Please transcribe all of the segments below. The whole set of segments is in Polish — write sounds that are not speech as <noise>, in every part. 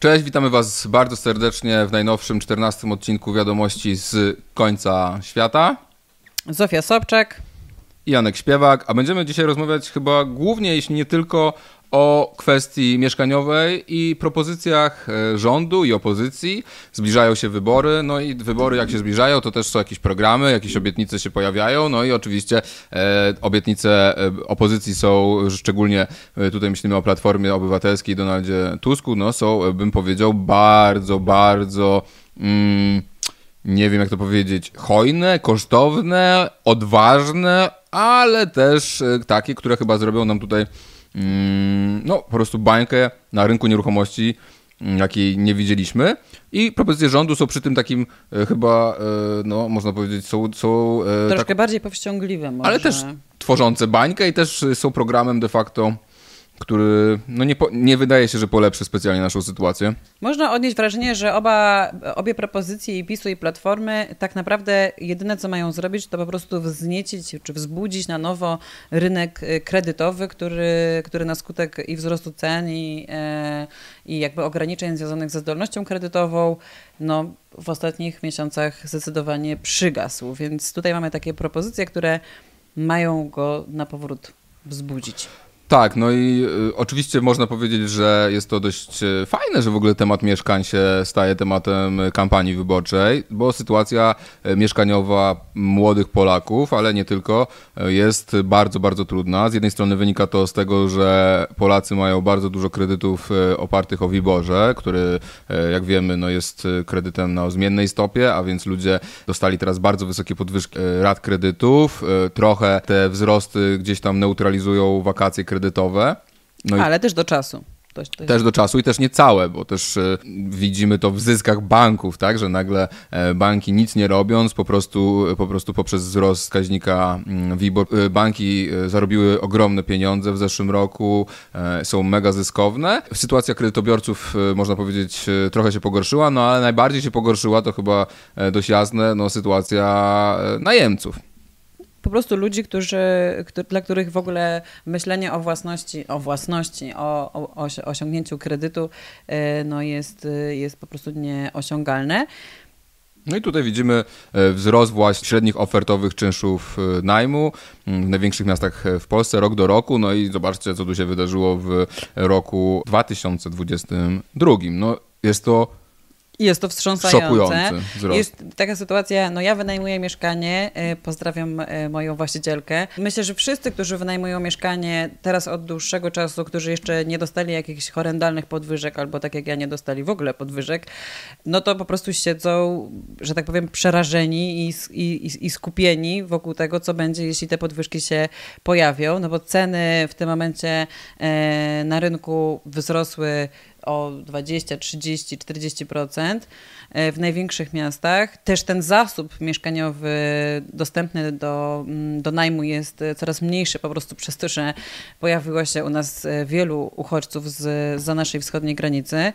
Cześć, witamy Was bardzo serdecznie w najnowszym 14 odcinku wiadomości z końca świata. Zofia Sobczak Janek Śpiewak, a będziemy dzisiaj rozmawiać chyba głównie, jeśli nie tylko o kwestii mieszkaniowej i propozycjach e, rządu i opozycji. Zbliżają się wybory, no i wybory jak się zbliżają, to też są jakieś programy, jakieś obietnice się pojawiają, no i oczywiście e, obietnice e, opozycji są, szczególnie e, tutaj myślimy o Platformie Obywatelskiej Donaldzie Tusku, no są, bym powiedział, bardzo, bardzo... Mm, nie wiem jak to powiedzieć, hojne, kosztowne, odważne, ale też takie, które chyba zrobią nam tutaj Mm, no, po prostu bańkę na rynku nieruchomości, mm, jakiej nie widzieliśmy. I propozycje rządu są przy tym takim e, chyba, e, no można powiedzieć, są... są e, Troszkę tak, bardziej powściągliwe może. Ale też tworzące bańkę i też są programem de facto który no nie, po, nie wydaje się, że polepszy specjalnie naszą sytuację. Można odnieść wrażenie, że oba, obie propozycje i PiSu i Platformy tak naprawdę jedyne co mają zrobić to po prostu wzniecić czy wzbudzić na nowo rynek y, kredytowy, który, który na skutek i wzrostu cen i, e, i jakby ograniczeń związanych ze zdolnością kredytową no, w ostatnich miesiącach zdecydowanie przygasł. Więc tutaj mamy takie propozycje, które mają go na powrót wzbudzić. Tak, no i y, oczywiście można powiedzieć, że jest to dość y, fajne, że w ogóle temat mieszkań się staje tematem kampanii wyborczej, bo sytuacja mieszkaniowa młodych Polaków, ale nie tylko, jest bardzo, bardzo trudna. Z jednej strony wynika to z tego, że Polacy mają bardzo dużo kredytów opartych o Wiborze, który, jak wiemy, no jest kredytem na zmiennej stopie, a więc ludzie dostali teraz bardzo wysokie podwyżki rat kredytów. Trochę te wzrosty gdzieś tam neutralizują wakacje kredytowe kredytowe. No Ale też do czasu. To, to też do czasu i też nie całe, bo też e, widzimy to w zyskach banków, tak, że nagle e, banki nic nie robiąc, po prostu, po prostu poprzez wzrost wskaźnika mm, WIBOR, e, banki zarobiły ogromne pieniądze w zeszłym roku, są mega zyskowne. Sytuacja kredytobiorców, można powiedzieć, trochę się pogorszyła, no ale najbardziej się pogorszyła, to chyba dość jasne, no sytuacja najemców po prostu ludzi, którzy, dla których w ogóle myślenie o własności, o własności, o, o, osiągnięciu kredytu e, no jest, jest po prostu nieosiągalne. No i tutaj widzimy e, wzrost właśnie średnich ofertowych czynszów e, najmu w największych miastach w Polsce rok do roku. No i zobaczcie, co tu się wydarzyło w roku 2022. No jest to jest to wstrząsające. Jest taka sytuacja, no ja wynajmuję mieszkanie, e, pozdrawiam e, moją właścicielkę. Myślę, że wszyscy, którzy wynajmują mieszkanie teraz od dłuższego czasu, którzy jeszcze nie dostali jakichś horrendalnych podwyżek, albo tak jak ja nie dostali w ogóle podwyżek, no to po prostu siedzą, że tak powiem, przerażeni i, i, i skupieni wokół tego, co będzie, jeśli te podwyżki się pojawią, no bo ceny w tym momencie e, na rynku wzrosły o 20, 30, 40% w największych miastach. Też ten zasób mieszkaniowy dostępny do, mm, do najmu jest coraz mniejszy, po prostu przez to, że pojawiło się u nas wielu uchodźców z, za naszej wschodniej granicy.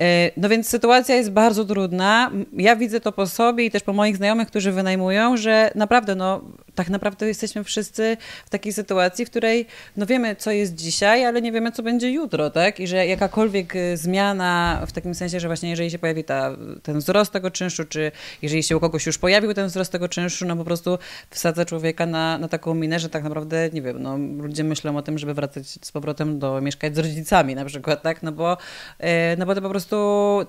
E, no więc sytuacja jest bardzo trudna. Ja widzę to po sobie i też po moich znajomych, którzy wynajmują, że naprawdę, no tak naprawdę jesteśmy wszyscy w takiej sytuacji, w której no wiemy, co jest dzisiaj, ale nie wiemy, co będzie jutro, tak? I że jakakolwiek zmiana w takim sensie, że właśnie jeżeli się pojawi ta, ten wzrost tego czynszu, czy jeżeli się u kogoś już pojawił ten wzrost tego czynszu, no po prostu wsadza człowieka na, na taką minę, że tak naprawdę, nie wiem, no ludzie myślą o tym, żeby wracać z powrotem do mieszkać z rodzicami na przykład, tak? No bo, e, no bo to po prostu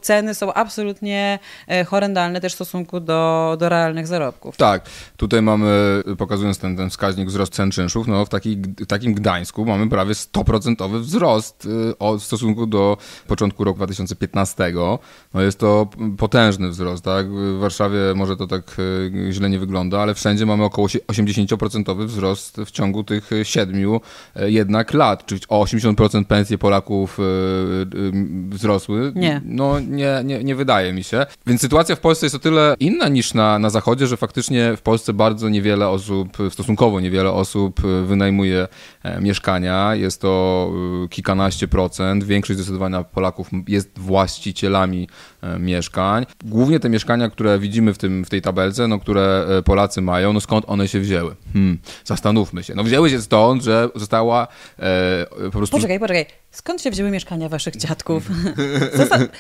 ceny są absolutnie e, horrendalne też w stosunku do, do realnych zarobków. Tak, tutaj mamy pokazując ten, ten wskaźnik wzrost cen czynszów, no w, taki, w takim Gdańsku mamy prawie 100% wzrost od, w stosunku do początku roku 2015. No jest to potężny wzrost, tak? W Warszawie może to tak y, źle nie wygląda, ale wszędzie mamy około 80% wzrost w ciągu tych siedmiu y, jednak lat, czyli o 80% pensje Polaków wzrosły. Nie. No nie, nie, nie wydaje mi się. Więc sytuacja w Polsce jest o tyle inna niż na, na Zachodzie, że faktycznie w Polsce bardzo niewiele osób stosunkowo niewiele osób e, wynajmuje e, mieszkania. Jest to e, kilkanaście procent. Większość zdecydowania Polaków jest właścicielami mieszkań. Głównie te mieszkania, które widzimy w, tym, w tej tabelce, no, które Polacy mają, no skąd one się wzięły? Hmm, zastanówmy się. No wzięły się stąd, że została e, po prostu... Poczekaj, poczekaj. Skąd się wzięły mieszkania waszych <laughs> dziadków?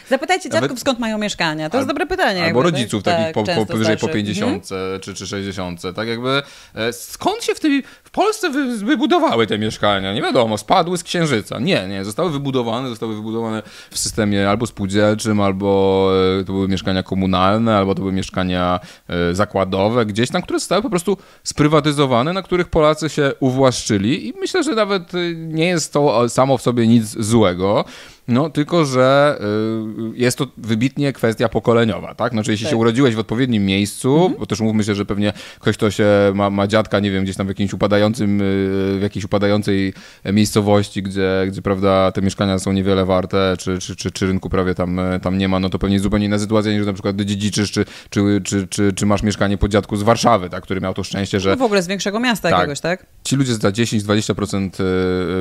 Zapytajcie dziadków, Nawet... skąd mają mieszkania. To jest dobre pytanie. Albo jakby, rodziców tak, takich po, po, powyżej po 50 mhm. czy, czy 60. Tak jakby e, skąd się w, tej, w Polsce wy, wybudowały te mieszkania? Nie wiadomo, spadły z księżyca. Nie, nie. Zostały wybudowane, zostały wybudowane w systemie albo spółdzielczym, albo e, to były mieszkania komunalne, albo to były mieszkania e, zakładowe gdzieś tam, które zostały po prostu sprywatyzowane, na których Polacy się uwłaszczyli i myślę, że nawet nie jest to samo w sobie nic złego. No, tylko że y, jest to wybitnie kwestia pokoleniowa, tak? Znaczy, jeśli tak. się urodziłeś w odpowiednim miejscu, mhm. bo też mówmy się, że pewnie ktoś, kto się ma, ma dziadka, nie wiem, gdzieś tam w jakimś upadającym, y, w jakiejś upadającej miejscowości, gdzie, gdzie prawda, te mieszkania są niewiele warte, czy, czy, czy, czy rynku prawie tam, tam nie ma, no to pewnie jest zupełnie inna sytuacja niż na przykład dziedziczysz, czy, czy, czy, czy, czy masz mieszkanie po dziadku z Warszawy, tak? Który miał to szczęście, że... No w ogóle z większego miasta tak, jakiegoś, tak? Ci ludzie za 10-20%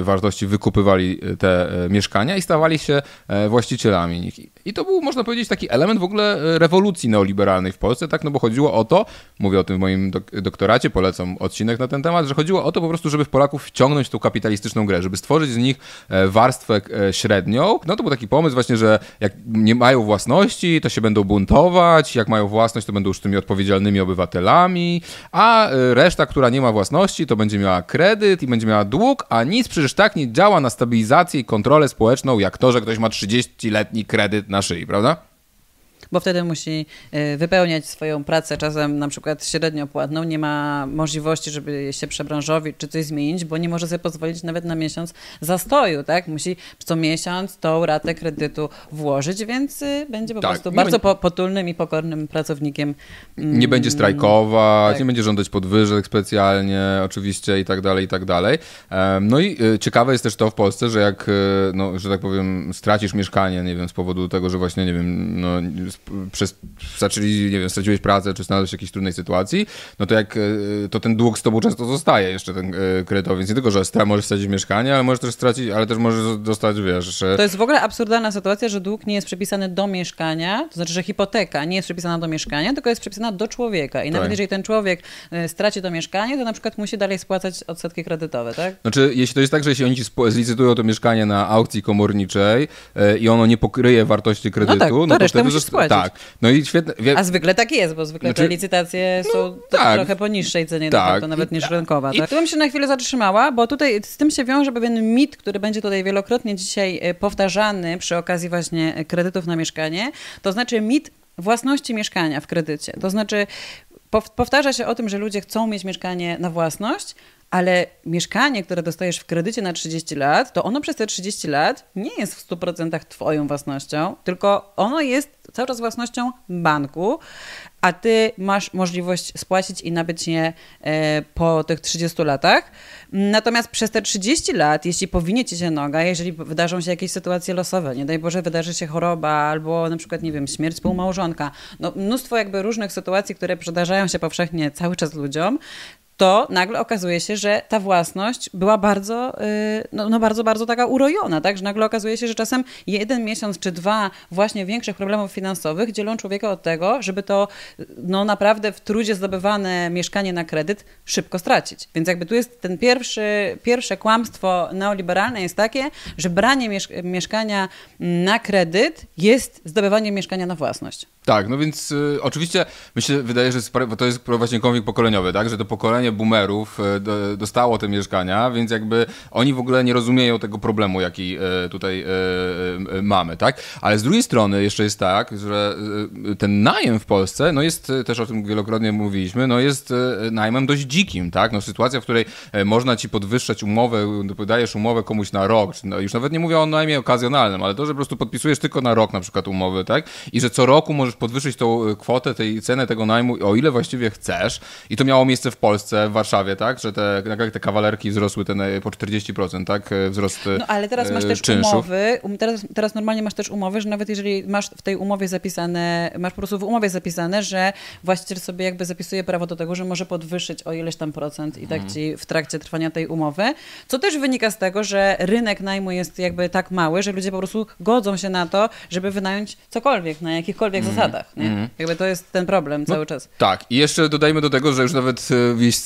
y, wartości wykupywali te mieszkania i stawali się właścicielami I to był, można powiedzieć, taki element w ogóle e, rewolucji neoliberalnej w Polsce, tak? No bo chodziło o to, mówię o tym w moim dok doktoracie, polecam odcinek na ten temat, że chodziło o to po prostu, żeby Polaków wciągnąć tą kapitalistyczną grę, żeby stworzyć z nich e, warstwę e, średnią. No to był taki pomysł właśnie, że jak nie mają własności, to się będą buntować, jak mają własność, to będą już tymi odpowiedzialnymi obywatelami, a reszta, która nie ma własności, to będzie miała kredyt i będzie miała dług, a nic przecież tak nie działa na stabilizację i kontrolę społeczną, jak to, że ktoś ma 30-letni kredyt na szyi, prawda? Bo wtedy musi y, wypełniać swoją pracę czasem na przykład średnio płatną, nie ma możliwości, żeby się przebranżowić czy coś zmienić, bo nie może sobie pozwolić nawet na miesiąc zastoju, tak? Musi co miesiąc tą ratę kredytu włożyć, więc y, będzie po tak, prostu bardzo będzie... potulnym i pokornym pracownikiem. Nie będzie mm, strajkować, tak. nie będzie żądać podwyżek specjalnie, oczywiście i tak dalej, i tak dalej. No i y, ciekawe jest też to w Polsce, że jak, no, że tak powiem, stracisz mieszkanie, nie wiem, z powodu tego, że właśnie, nie wiem, no, przez, zaczęli, nie wiem, straciłeś pracę, czy znalazłeś w jakiejś trudnej sytuacji, no to jak, e, to ten dług z tobą często zostaje jeszcze ten e, kredytowy, więc nie tylko, że możesz stracić mieszkanie, ale możesz też stracić, ale też możesz dostać, wiesz... To jest w ogóle absurdalna sytuacja, że dług nie jest przypisany do mieszkania, to znaczy, że hipoteka nie jest przypisana do mieszkania, tylko jest przypisana do człowieka i nawet tak. jeżeli ten człowiek e, straci to mieszkanie, to na przykład musi dalej spłacać odsetki kredytowe, tak? Znaczy, jeśli to jest tak, że jeśli oni ci zlicytują to mieszkanie na aukcji komorniczej i ono nie pokryje wartości kredytu, no, tak, to no to wtedy... Spłacić. Tak, no i świetne. A zwykle tak jest, bo zwykle znaczy, te licytacje no, są tak, trochę po niższej cenie, tak, to nawet niż rynkowa. Tak? I... Tu bym się na chwilę zatrzymała, bo tutaj z tym się wiąże pewien mit, który będzie tutaj wielokrotnie dzisiaj e, powtarzany przy okazji właśnie kredytów na mieszkanie. To znaczy mit własności mieszkania w kredycie. To znaczy powtarza się o tym, że ludzie chcą mieć mieszkanie na własność, ale mieszkanie, które dostajesz w kredycie na 30 lat, to ono przez te 30 lat nie jest w 100% twoją własnością, tylko ono jest cały czas własnością banku, a ty masz możliwość spłacić i nabyć je e, po tych 30 latach. Natomiast przez te 30 lat, jeśli powinie ci się noga, jeżeli wydarzą się jakieś sytuacje losowe, nie daj Boże, wydarzy się choroba albo na przykład, nie wiem, śmierć współmałżonka, no mnóstwo jakby różnych sytuacji, które przydarzają się powszechnie cały czas ludziom, to nagle okazuje się, że ta własność była bardzo, y, no, no, bardzo, bardzo taka urojona, tak? Że nagle okazuje się, że czasem jeden miesiąc czy dwa właśnie większych problemów finansowych dzielą człowieka od tego, żeby to no naprawdę w trudzie zdobywane mieszkanie na kredyt szybko stracić. Więc jakby tu jest ten pierwszy, pierwsze kłamstwo neoliberalne jest takie, że branie miesz mieszkania na kredyt jest zdobywanie mieszkania na własność. Tak, no więc y, oczywiście myślę, wydaje, że to jest właśnie konflikt pokoleniowy, tak, że to pokolenie boomerów y, dostało te mieszkania, więc jakby oni w ogóle nie rozumieją tego problemu, jaki y, tutaj y, mamy, tak, ale z drugiej strony jeszcze jest tak, że ten najem w Polsce, no jest, też o tym wielokrotnie mówiliśmy, no jest najmem dość dzikim, tak, no sytuacja, w której można ci podwyższać umowę, dajesz umowę komuś na rok, no już nawet nie mówię o najmie okazjonalnym, ale to, że po prostu podpisujesz tylko na rok na przykład umowy, tak, i że co roku możesz podwyższyć tą kwotę, tej cenę tego najmu, o ile właściwie chcesz. I to miało miejsce w Polsce, w Warszawie, tak? Że te, te kawalerki wzrosły ten, po 40%, tak? Wzrost No ale teraz masz y, też czynszów. umowy, um, teraz, teraz normalnie masz też umowy, że nawet jeżeli masz w tej umowie zapisane, masz po prostu w umowie zapisane, że właściciel sobie jakby zapisuje prawo do tego, że może podwyższyć o ileś tam procent i tak mhm. ci w trakcie trwania tej umowy, co też wynika z tego, że rynek najmu jest jakby tak mały, że ludzie po prostu godzą się na to, żeby wynająć cokolwiek, na jakichkolwiek mm. zasadach. Nie? Mm. Jakby to jest ten problem no, cały czas. Tak, i jeszcze dodajmy do tego, że już nawet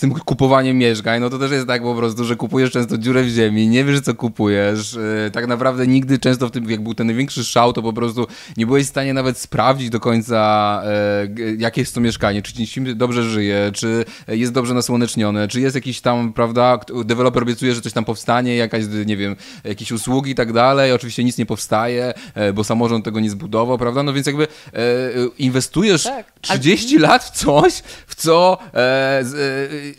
e, tym kupowaniem mieszkań, no to też jest tak po prostu, że kupujesz często dziurę w ziemi, nie wiesz co kupujesz, e, tak naprawdę nigdy często w tym, jak był ten największy szał, to po prostu nie byłeś w stanie nawet sprawdzić do końca, e, jakie jest to mieszkanie, czy ci dobrze żyje, czy jest dobrze nasłonecznione, czy jest jakiś tam, prawda, deweloper obiecuje, że coś tam powstanie, jakaś, nie wiem, jakieś usługi i tak dalej, oczywiście nic nie powstaje, e, bo samorząd tego nie zbudował, prawda, no więc jakby inwestujesz tak. 30 Ale... lat w coś, w co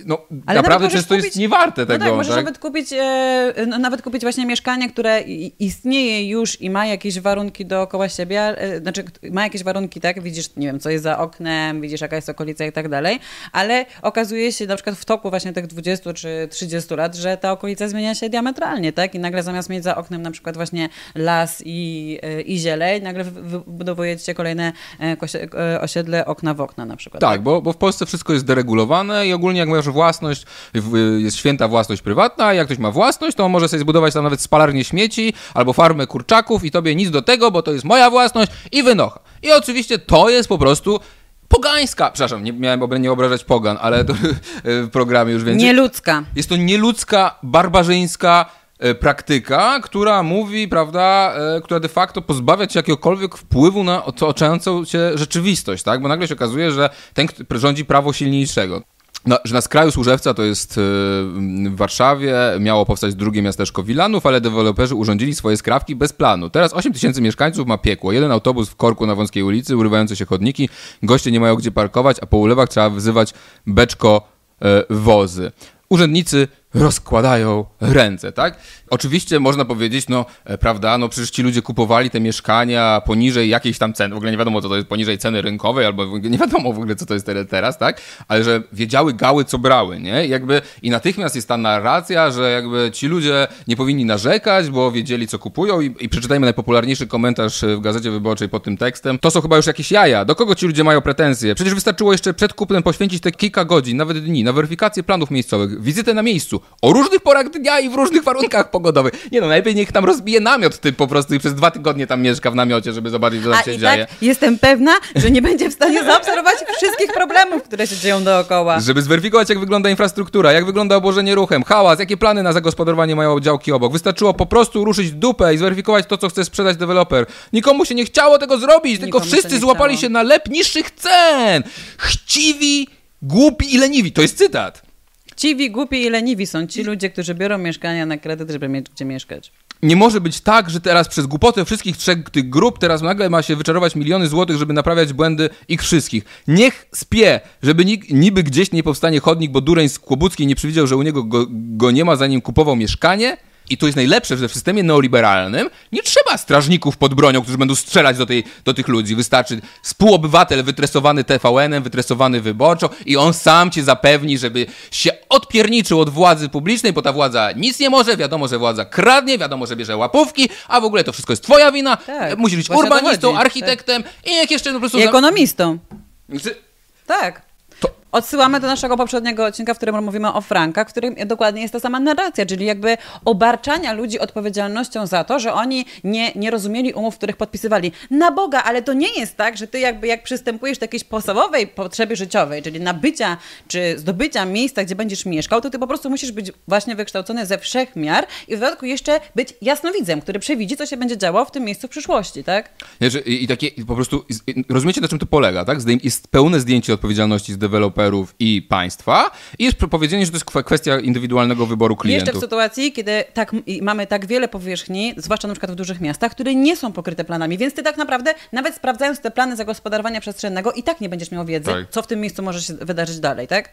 no, naprawdę często kupić, jest niewarte tego. No tak, możesz tak? nawet kupić e, no, nawet kupić właśnie mieszkanie, które istnieje już i ma jakieś warunki dookoła siebie, e, znaczy ma jakieś warunki, tak, widzisz, nie wiem, co jest za oknem, widzisz jaka jest okolica i tak dalej, ale okazuje się na przykład w toku właśnie tych 20 czy 30 lat, że ta okolica zmienia się diametralnie, tak, i nagle zamiast mieć za oknem na przykład właśnie las i, e, i zieleń, nagle wybudowujecie kolejne osiedle okna w okna na przykład. Tak, tak? Bo, bo w Polsce wszystko jest deregulowane i ogólnie jak masz własność, jest święta własność prywatna, a jak ktoś ma własność, to on może sobie zbudować tam nawet spalarnię śmieci albo farmę kurczaków i tobie nic do tego, bo to jest moja własność i wynocha. I oczywiście to jest po prostu pogańska, przepraszam, nie miałem nie obrażać pogan, ale to <laughs> w programie już więcej. Nieludzka. Jest to nieludzka, barbarzyńska e, praktyka, która mówi, prawda, e, która de facto pozbawia cię jakiegokolwiek wpływu na otaczającą cię rzeczywistość, tak? Bo nagle się okazuje, że ten rządzi prawo silniejszego. Że na skraju Służewca, to jest y, w Warszawie, miało powstać drugie miasteczko Wilanów, ale deweloperzy urządzili swoje skrawki bez planu. Teraz 8 tysięcy mieszkańców ma piekło. Jeden autobus w korku na wąskiej ulicy, urywające się chodniki, goście nie mają gdzie parkować, a po ulewach trzeba wyzywać beczko e, wozy. Urzędnicy rozkładają ręce, tak? Oczywiście można powiedzieć, no e, prawda, no przecież ci ludzie kupowali te mieszkania poniżej jakiejś tam ceny, w ogóle nie wiadomo co to jest, poniżej ceny rynkowej, albo nie wiadomo w ogóle co to jest teraz, tak? Ale że wiedziały gały co brały, nie? Jakby i natychmiast jest ta narracja, że jakby ci ludzie nie powinni narzekać, bo wiedzieli co kupują i, i przeczytajmy najpopularniejszy komentarz w Gazecie Wyborczej pod tym tekstem. To są chyba już jakieś jaja. Do kogo ci ludzie mają pretensje? Przecież wystarczyło jeszcze przed kupnem poświęcić te kilka godzin, nawet dni, na weryfikację planów miejscowych, wizytę na miejscu, o różnych porach dnia i w różnych warunkach pogodowych. Nie no, najlepiej niech tam rozbije namiot ty po prostu i przez dwa tygodnie tam mieszka w namiocie, żeby zobaczyć, co tam A się i dzieje. Tak jestem pewna, że nie będzie w stanie zaobserwować wszystkich problemów, które się dzieją dookoła. Żeby zweryfikować, jak wygląda infrastruktura, jak wygląda obłożenie ruchem, hałas, jakie plany na zagospodarowanie mają działki obok. Wystarczyło po prostu ruszyć dupę i zweryfikować to, co chce sprzedać deweloper. Nikomu się nie chciało tego zrobić, Nikomu tylko wszyscy złapali chciało. się na lep niższych cen. Chciwi, głupi i leniwi. To jest cytat. Chciwi, głupi i leniwi są ci ludzie, którzy biorą mieszkania na kredyt, żeby mieć gdzie mieszkać. Nie może być tak, że teraz przez głupotę wszystkich trzech tych grup teraz nagle ma się wyczarować miliony złotych, żeby naprawiać błędy ich wszystkich. Niech spie, żeby niby gdzieś nie powstanie chodnik, bo Dureń z Kłobuckiej nie przewidział, że u niego go, go nie ma, zanim kupował mieszkanie i to jest najlepsze, że w systemie neoliberalnym nie trzeba strażników pod bronią, którzy będą strzelać do, tej, do tych ludzi. Wystarczy współobywatel wytresowany TVN-em, wytresowany wyborczo i on sam cię zapewni, żeby się odpierniczył od władzy publicznej, bo ta władza nic nie może, wiadomo, że władza kradnie, wiadomo, że bierze łapówki, a w ogóle to wszystko jest twoja wina. Tak, Musisz być urbanistą, architektem tak. i jak jeszcze po prostu... I ekonomistą. Tak. Odsyłamy do naszego poprzedniego odcinka, w którym mówimy o frankach, w którym dokładnie jest ta sama narracja, czyli jakby obarczania ludzi odpowiedzialnością za to, że oni nie, nie rozumieli umów, których podpisywali. Na Boga, ale to nie jest tak, że ty jakby jak przystępujesz do jakiejś podstawowej potrzeby życiowej, czyli nabycia czy zdobycia miejsca, gdzie będziesz mieszkał, to ty po prostu musisz być właśnie wykształcony ze wszech miar i w dodatku jeszcze być jasnowidzem, który przewidzi, co się będzie działo w tym miejscu w przyszłości, tak? Znaczy, i, i takie po prostu, rozumiecie na czym to polega, tak? Jest pełne zdjęcie odpowiedzialności z deweloperów deweloperów i państwa i jest powiedzenie, że to jest kwestia indywidualnego wyboru klientów. Jeszcze w sytuacji, kiedy tak, mamy tak wiele powierzchni, zwłaszcza na przykład w dużych miastach, które nie są pokryte planami, więc ty tak naprawdę nawet sprawdzając te plany zagospodarowania przestrzennego i tak nie będziesz miał wiedzy, tak. co w tym miejscu może się wydarzyć dalej, tak?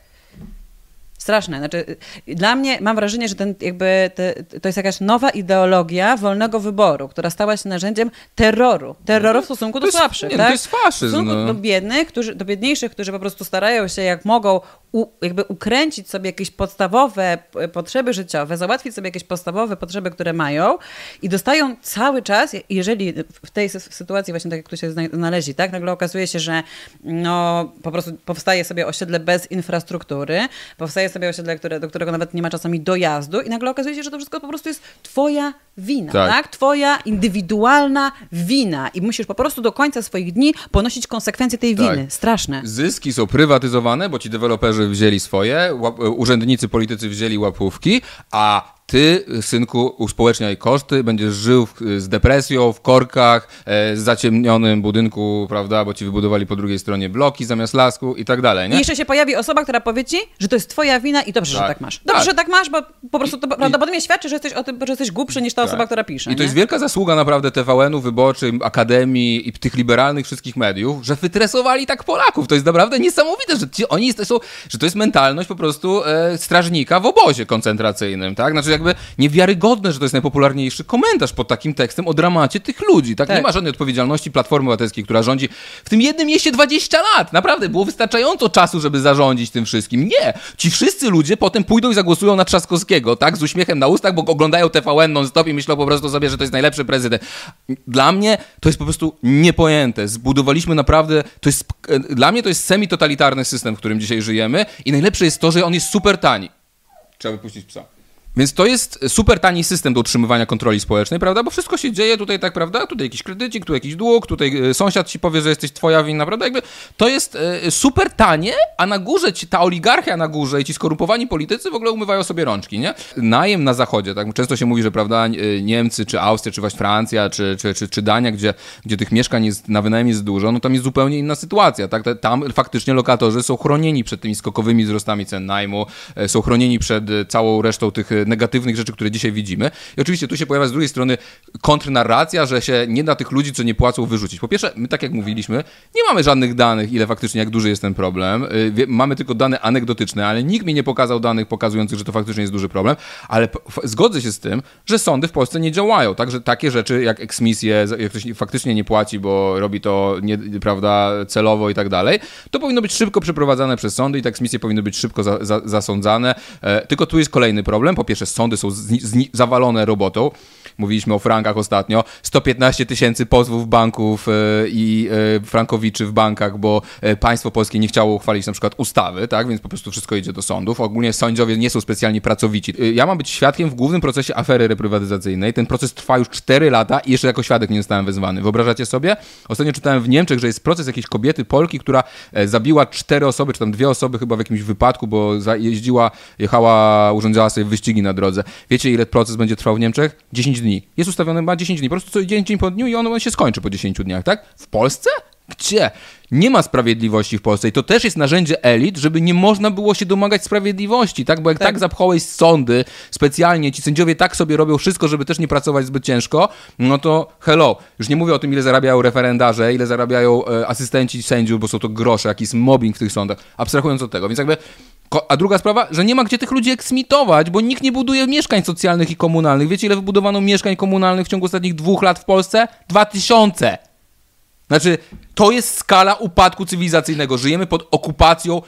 Straszne. Znaczy, dla mnie mam wrażenie, że ten jakby te, to jest jakaś nowa ideologia wolnego wyboru, która stała się narzędziem terroru. Terroru w stosunku do jest, słabszych. Nie, tak? To jest faszyzm. W stosunku no. do biednych, którzy, do biedniejszych, którzy po prostu starają się jak mogą u, jakby ukręcić sobie jakieś podstawowe potrzeby życiowe, załatwić sobie jakieś podstawowe potrzeby, które mają i dostają cały czas, jeżeli w tej sytuacji właśnie tak jak tu się znaleźli, tak, nagle okazuje się, że no, po prostu powstaje sobie osiedle bez infrastruktury, powstaje sobie sobie osiedle, które, do którego nawet nie ma czasami dojazdu i nagle okazuje się, że to wszystko po prostu jest twoja wina, tak. tak? Twoja indywidualna wina i musisz po prostu do końca swoich dni ponosić konsekwencje tej tak. winy. Straszne. Zyski są prywatyzowane, bo ci deweloperzy wzięli swoje, urzędnicy, politycy wzięli łapówki, a ty, synku, uspołeczniaj koszty, będziesz żył w, z depresją, w korkach, e, z zaciemnionym budynku, prawda, bo ci wybudowali po drugiej stronie bloki zamiast lasku i tak dalej, nie? I jeszcze się pojawi osoba, która powie ci, że to jest twoja wina i dobrze, tak. że tak masz. Dobrze, tak. że tak masz, bo po prostu to prawdopodobnie świadczy, że jesteś o tym, że jesteś głupszy niż ta tak. osoba, która pisze. I to nie? jest wielka zasługa naprawdę TVN-u, Wyborczej, Akademii i tych liberalnych wszystkich mediów, że wytresowali tak Polaków. To jest naprawdę niesamowite, że ci, oni są, że to jest mentalność po prostu e, strażnika w obozie koncentracyjnym, tak? Znaczy jakby niewiarygodne, że to jest najpopularniejszy komentarz pod takim tekstem o dramacie tych ludzi. Tak? tak. Nie ma żadnej odpowiedzialności Platformy Obywatelskiej, która rządzi w tym jednym mieście 20 lat. Naprawdę, było wystarczająco czasu, żeby zarządzić tym wszystkim. Nie! Ci wszyscy ludzie potem pójdą i zagłosują na Trzaskowskiego, tak? Z uśmiechem na ustach, bo oglądają TVN non-stop i myślą po prostu sobie, że to jest najlepszy prezydent. Dla mnie to jest po prostu niepojęte. Zbudowaliśmy naprawdę, to jest, dla mnie to jest semi-totalitarny system, w którym dzisiaj żyjemy i najlepsze jest to, że on jest super tani. Trzeba wypuścić psa. Więc to jest super tani system do utrzymywania kontroli społecznej, prawda? Bo wszystko się dzieje tutaj tak, prawda? Tutaj jakiś kredycik, tu jakiś dług, tutaj e, sąsiad ci powie, że jesteś twoja wina, prawda? Jakby to jest e, super tanie, a na górze ci, ta oligarchia na górze i ci skorumpowani politycy w ogóle umywają sobie rączki, nie? Najem na zachodzie, tak? Często się mówi, że prawda, e, Niemcy, czy Austria, czy właśnie Francja, czy, czy, czy, czy Dania, gdzie, gdzie tych mieszkań jest, na wynajem jest dużo, no tam jest zupełnie inna sytuacja, tak? Tam faktycznie lokatorzy są chronieni przed tymi skokowymi wzrostami cen najmu, są chronieni przed całą resztą tych negatywnych rzeczy, które dzisiaj widzimy. I oczywiście tu się pojawia z drugiej strony kontrnarracja, że się nie da tych ludzi, co nie płacą, wyrzucić. Po pierwsze, my tak jak mówiliśmy, nie mamy żadnych danych, ile faktycznie, jak duży jest ten problem. Y, mamy tylko dane anegdotyczne, ale nikt mi nie pokazał danych pokazujących, że to faktycznie jest duży problem, ale zgodzę się z tym, że sądy w Polsce nie działają. Także takie rzeczy jak eksmisje, jak ktoś faktycznie nie płaci, bo robi to nie, prawda, celowo i tak dalej, to powinno być szybko przeprowadzane przez sądy i te eksmisje powinny być szybko za, za, zasądzane. E, tylko tu jest kolejny problem. Po pierwsze, sądy są zawalone robotą. Mówiliśmy o frankach ostatnio. 115 tysięcy pozwów banków e, i e, frankowiczy w bankach, bo e, państwo polskie nie chciało uchwalić na przykład ustawy, tak? Więc po prostu wszystko idzie do sądów. Ogólnie sędziowie nie są specjalnie pracowici. Ja mam być świadkiem w głównym procesie afery reprywatyzacyjnej. Ten proces trwa już 4 lata i jeszcze jako świadek nie zostałem wezwany. Wyobrażacie sobie? Ostatnio czytałem w Niemczech, że jest proces jakiejś kobiety, Polki, która zabiła cztery osoby, czy tam dwie osoby chyba w jakimś wypadku, bo jeździła, jechała, urządzała sobie wyścigi na drodze. Wiecie, ile proces będzie trwał w Niemczech? 10 dni. Jest ustawiony ma 10 dni. Po prostu co dzień, dzień po dniu i on się skończy po 10 dniach, tak? W Polsce? Gdzie? Nie ma sprawiedliwości w Polsce i to też jest narzędzie elit, żeby nie można było się domagać sprawiedliwości, tak? Bo jak tak, tak zapchałeś sądy specjalnie, ci sędziowie tak sobie robią wszystko, żeby też nie pracować zbyt ciężko, no to hello. Już nie mówię o tym, ile zarabiają referendarze, ile zarabiają e, asystenci sędziów, bo są to grosze, jaki jest mobbing w tych sądach, abstrahując od tego. Więc jakby a druga sprawa, że nie ma gdzie tych ludzi eksmitować, bo nikt nie buduje mieszkań socjalnych i komunalnych. Wiecie, ile wybudowano mieszkań komunalnych w ciągu ostatnich dwóch lat w Polsce? Dwa tysiące! Znaczy, to jest skala upadku cywilizacyjnego. Żyjemy pod okupacją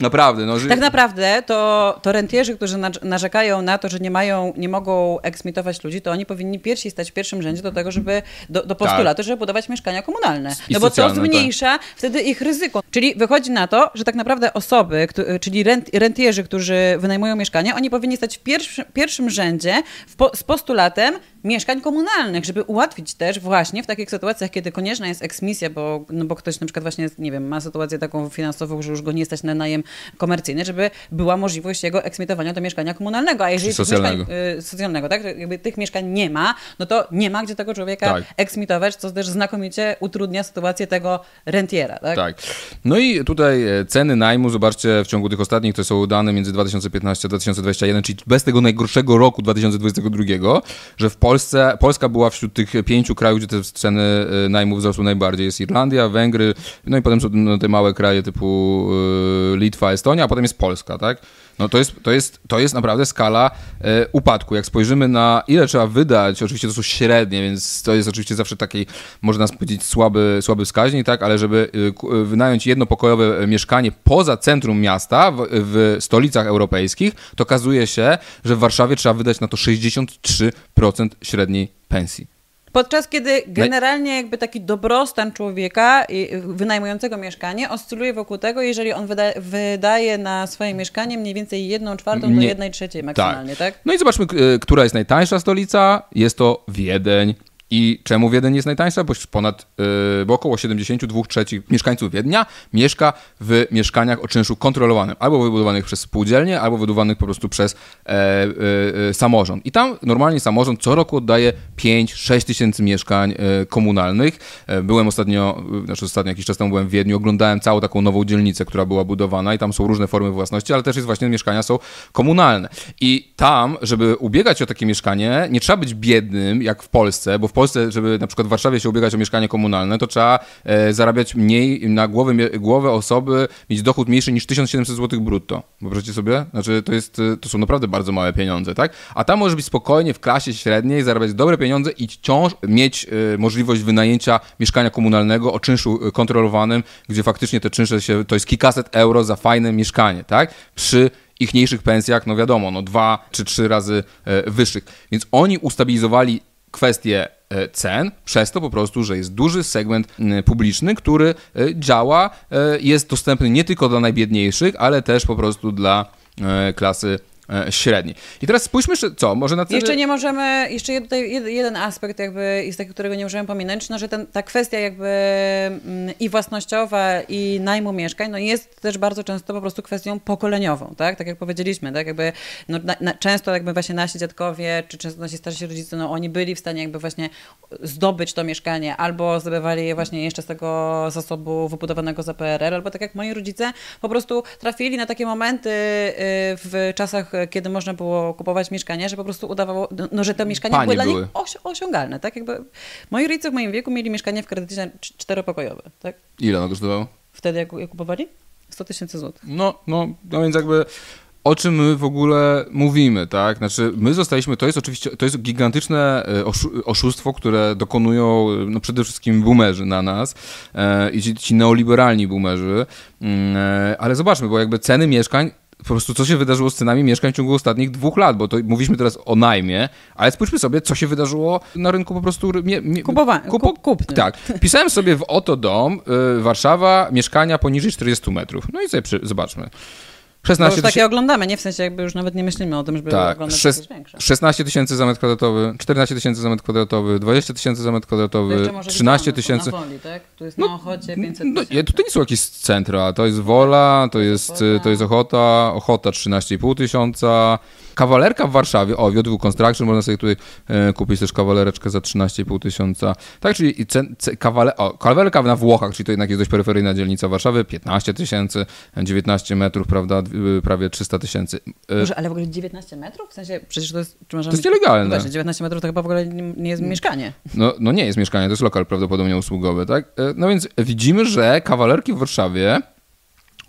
Naprawdę. No, że... Tak naprawdę to, to rentierzy, którzy narzekają na to, że nie mają, nie mogą eksmitować ludzi, to oni powinni pierwsi stać w pierwszym rzędzie do tego, żeby do, do postulatu, tak. żeby budować mieszkania komunalne. no bo to zmniejsza tak. wtedy ich ryzyko. Czyli wychodzi na to, że tak naprawdę osoby, czyli rent, rentierzy, którzy wynajmują mieszkania, oni powinni stać w pierwszym, pierwszym rzędzie po, z postulatem mieszkań komunalnych, żeby ułatwić też właśnie w takich sytuacjach, kiedy konieczna jest eksmisja, bo, no bo ktoś na przykład właśnie, nie wiem, ma sytuację taką finansową, że już go nie stać na najem komercyjny, żeby była możliwość jego eksmitowania do mieszkania komunalnego. A jeżeli socjalnego. Mieszkań, y, socjalnego, tak? Jakby tych mieszkań nie ma, no to nie ma gdzie tego człowieka tak. eksmitować, co też znakomicie utrudnia sytuację tego rentiera. Tak? tak. No i tutaj e, ceny najmu, zobaczcie, w ciągu tych ostatnich, to są dane między 2015 a 2021, czyli bez tego najgorszego roku 2022, że w Polsce, Polska była wśród tych pięciu krajów, gdzie te ceny e, najmu wzrosły najbardziej. Jest Irlandia, Węgry, no i potem są te małe kraje typu e, Litwa, Estonia, a potem jest Polska, tak? No to jest, to jest, to jest naprawdę skala e, upadku. Jak spojrzymy na ile trzeba wydać, oczywiście to są średnie, więc to jest oczywiście zawsze taki, można powiedzieć, słaby, słaby wskaźnik, tak? Ale żeby e, e, wynająć jednopokojowe mieszkanie poza centrum miasta, w, w stolicach europejskich, to okazuje się, że w Warszawie trzeba wydać na to 63% średniej pensji. Podczas kiedy generalnie jakby taki dobrostan człowieka wynajmującego mieszkanie oscyluje wokół tego, jeżeli on wyda wydaje na swoje mieszkanie mniej więcej jedną czwartą Nie. do jednej trzeciej maksymalnie, tak. tak? No i zobaczmy, która jest najtańsza stolica. Jest to Wiedeń. I czemu Wiedeń jest najtańsza? Bo ponad, yy, bo około 72 trzecich mieszkańców Wiednia mieszka w mieszkaniach o czynszu kontrolowanym, albo wybudowanych przez spółdzielnie, albo wybudowanych po prostu przez e, e, e samorząd. I tam normalnie samorząd co roku oddaje 5-6 tysięcy mieszkań e, komunalnych. E, byłem ostatnio, znaczy ostatnio jakiś czas temu byłem w Wiedniu, oglądałem całą taką nową dzielnicę, która była budowana i tam są różne formy własności, ale też jest właśnie mieszkania są komunalne. I tam, żeby ubiegać o takie mieszkanie, nie trzeba być biednym, jak w Polsce, bo w Polsce Polsce, żeby na przykład w Warszawie się ubiegać o mieszkanie komunalne, to trzeba e, zarabiać mniej na głowę, głowę osoby, mieć dochód mniejszy niż 1700 zł brutto. Wyobraźcie sobie? Znaczy, to, jest, e, to są naprawdę bardzo małe pieniądze, tak? A tam może być spokojnie w klasie średniej, zarabiać dobre pieniądze i wciąż mieć e, możliwość wynajęcia mieszkania komunalnego o czynszu kontrolowanym, gdzie faktycznie te czynsze się, to jest kilkaset euro za fajne mieszkanie, tak? Przy ichniejszych pensjach, no wiadomo, no dwa czy trzy razy wyższych. Więc oni ustabilizowali kwestię cen, przez to po prostu, że jest duży segment publiczny, który e, działa, e, jest dostępny nie tylko dla najbiedniejszych, ale też po prostu dla klasy E, średni. I teraz spójrzmy, co, może na. Jeszcze nie możemy, jeszcze tutaj jeden aspekt jakby jest taki, którego nie możemy pominąć, no, że ten, ta kwestia jakby mm, i własnościowa i najmu mieszkań, no jest też bardzo często po prostu kwestią pokoleniową, tak, tak jak powiedzieliśmy, tak, jakby no, na, na, często jakby właśnie nasi dziadkowie, czy często nasi starsi rodzice, no oni byli w stanie jakby właśnie zdobyć to mieszkanie, albo zdobywali je właśnie jeszcze z tego zasobu wybudowanego za PRL, albo tak jak moi rodzice po prostu trafili na takie momenty y, w czasach kiedy można było kupować mieszkania, że po prostu udawało, no, że te mieszkania Panie były dla nich osiągalne, tak? Jakby moi rodzice w moim wieku mieli mieszkanie w kredycie czteropokojowe, tak? Ile ono kosztowało? Wtedy jak je kupowali? 100 tysięcy złotych. No, no, no więc jakby o czym my w ogóle mówimy, tak? Znaczy, my zostaliśmy, to jest oczywiście, to jest gigantyczne e, oszustwo, które dokonują no przede wszystkim boomerzy na nas e, i ci, ci neoliberalni boomerzy, mm, e, ale zobaczmy, bo jakby ceny mieszkań po prostu co się wydarzyło z cenami mieszkań w ciągu ostatnich dwóch lat, bo to mówiliśmy teraz o najmie, ale spójrzmy sobie, co się wydarzyło na rynku po prostu... Mie, mie, Kupowa kupo, kup, Tak. Pisałem sobie w Oto Dom, y, Warszawa, mieszkania poniżej 40 metrów. No i sobie przy, zobaczmy. 16 już takie oglądamy, nie? W sensie jakby już nawet nie myślimy o tym, żeby tak, oglądać 6, coś większe. 16 tysięcy za metr kwadratowy, 14 tysięcy za metr kwadratowy, 20 tysięcy za metr kwadratowy, 13 tysięcy... Woli, tak? Tu jest no, na Ochocie 500 no, no, Tutaj nie są jakieś centra, to jest Wola, to jest, to jest Ochota, Ochota 13,5 tysiąca, Kawalerka w Warszawie, o, J2 Construction, można sobie tutaj e, kupić też kawalereczkę za 13,5 tysiąca. Tak, czyli cen, cen, kawale, o, kawalerka na Włochach, czyli to jednak jest dość peryferyjna dzielnica Warszawy, 15 tysięcy, 19 metrów, prawda, prawie 300 tysięcy. E, Może, ale w ogóle 19 metrów? W sensie, przecież to jest... Czy to jest nielegalne. Właśnie, 19 metrów to chyba w ogóle nie jest mieszkanie. No, no nie jest mieszkanie, to jest lokal prawdopodobnie usługowy, tak? E, no więc widzimy, że kawalerki w Warszawie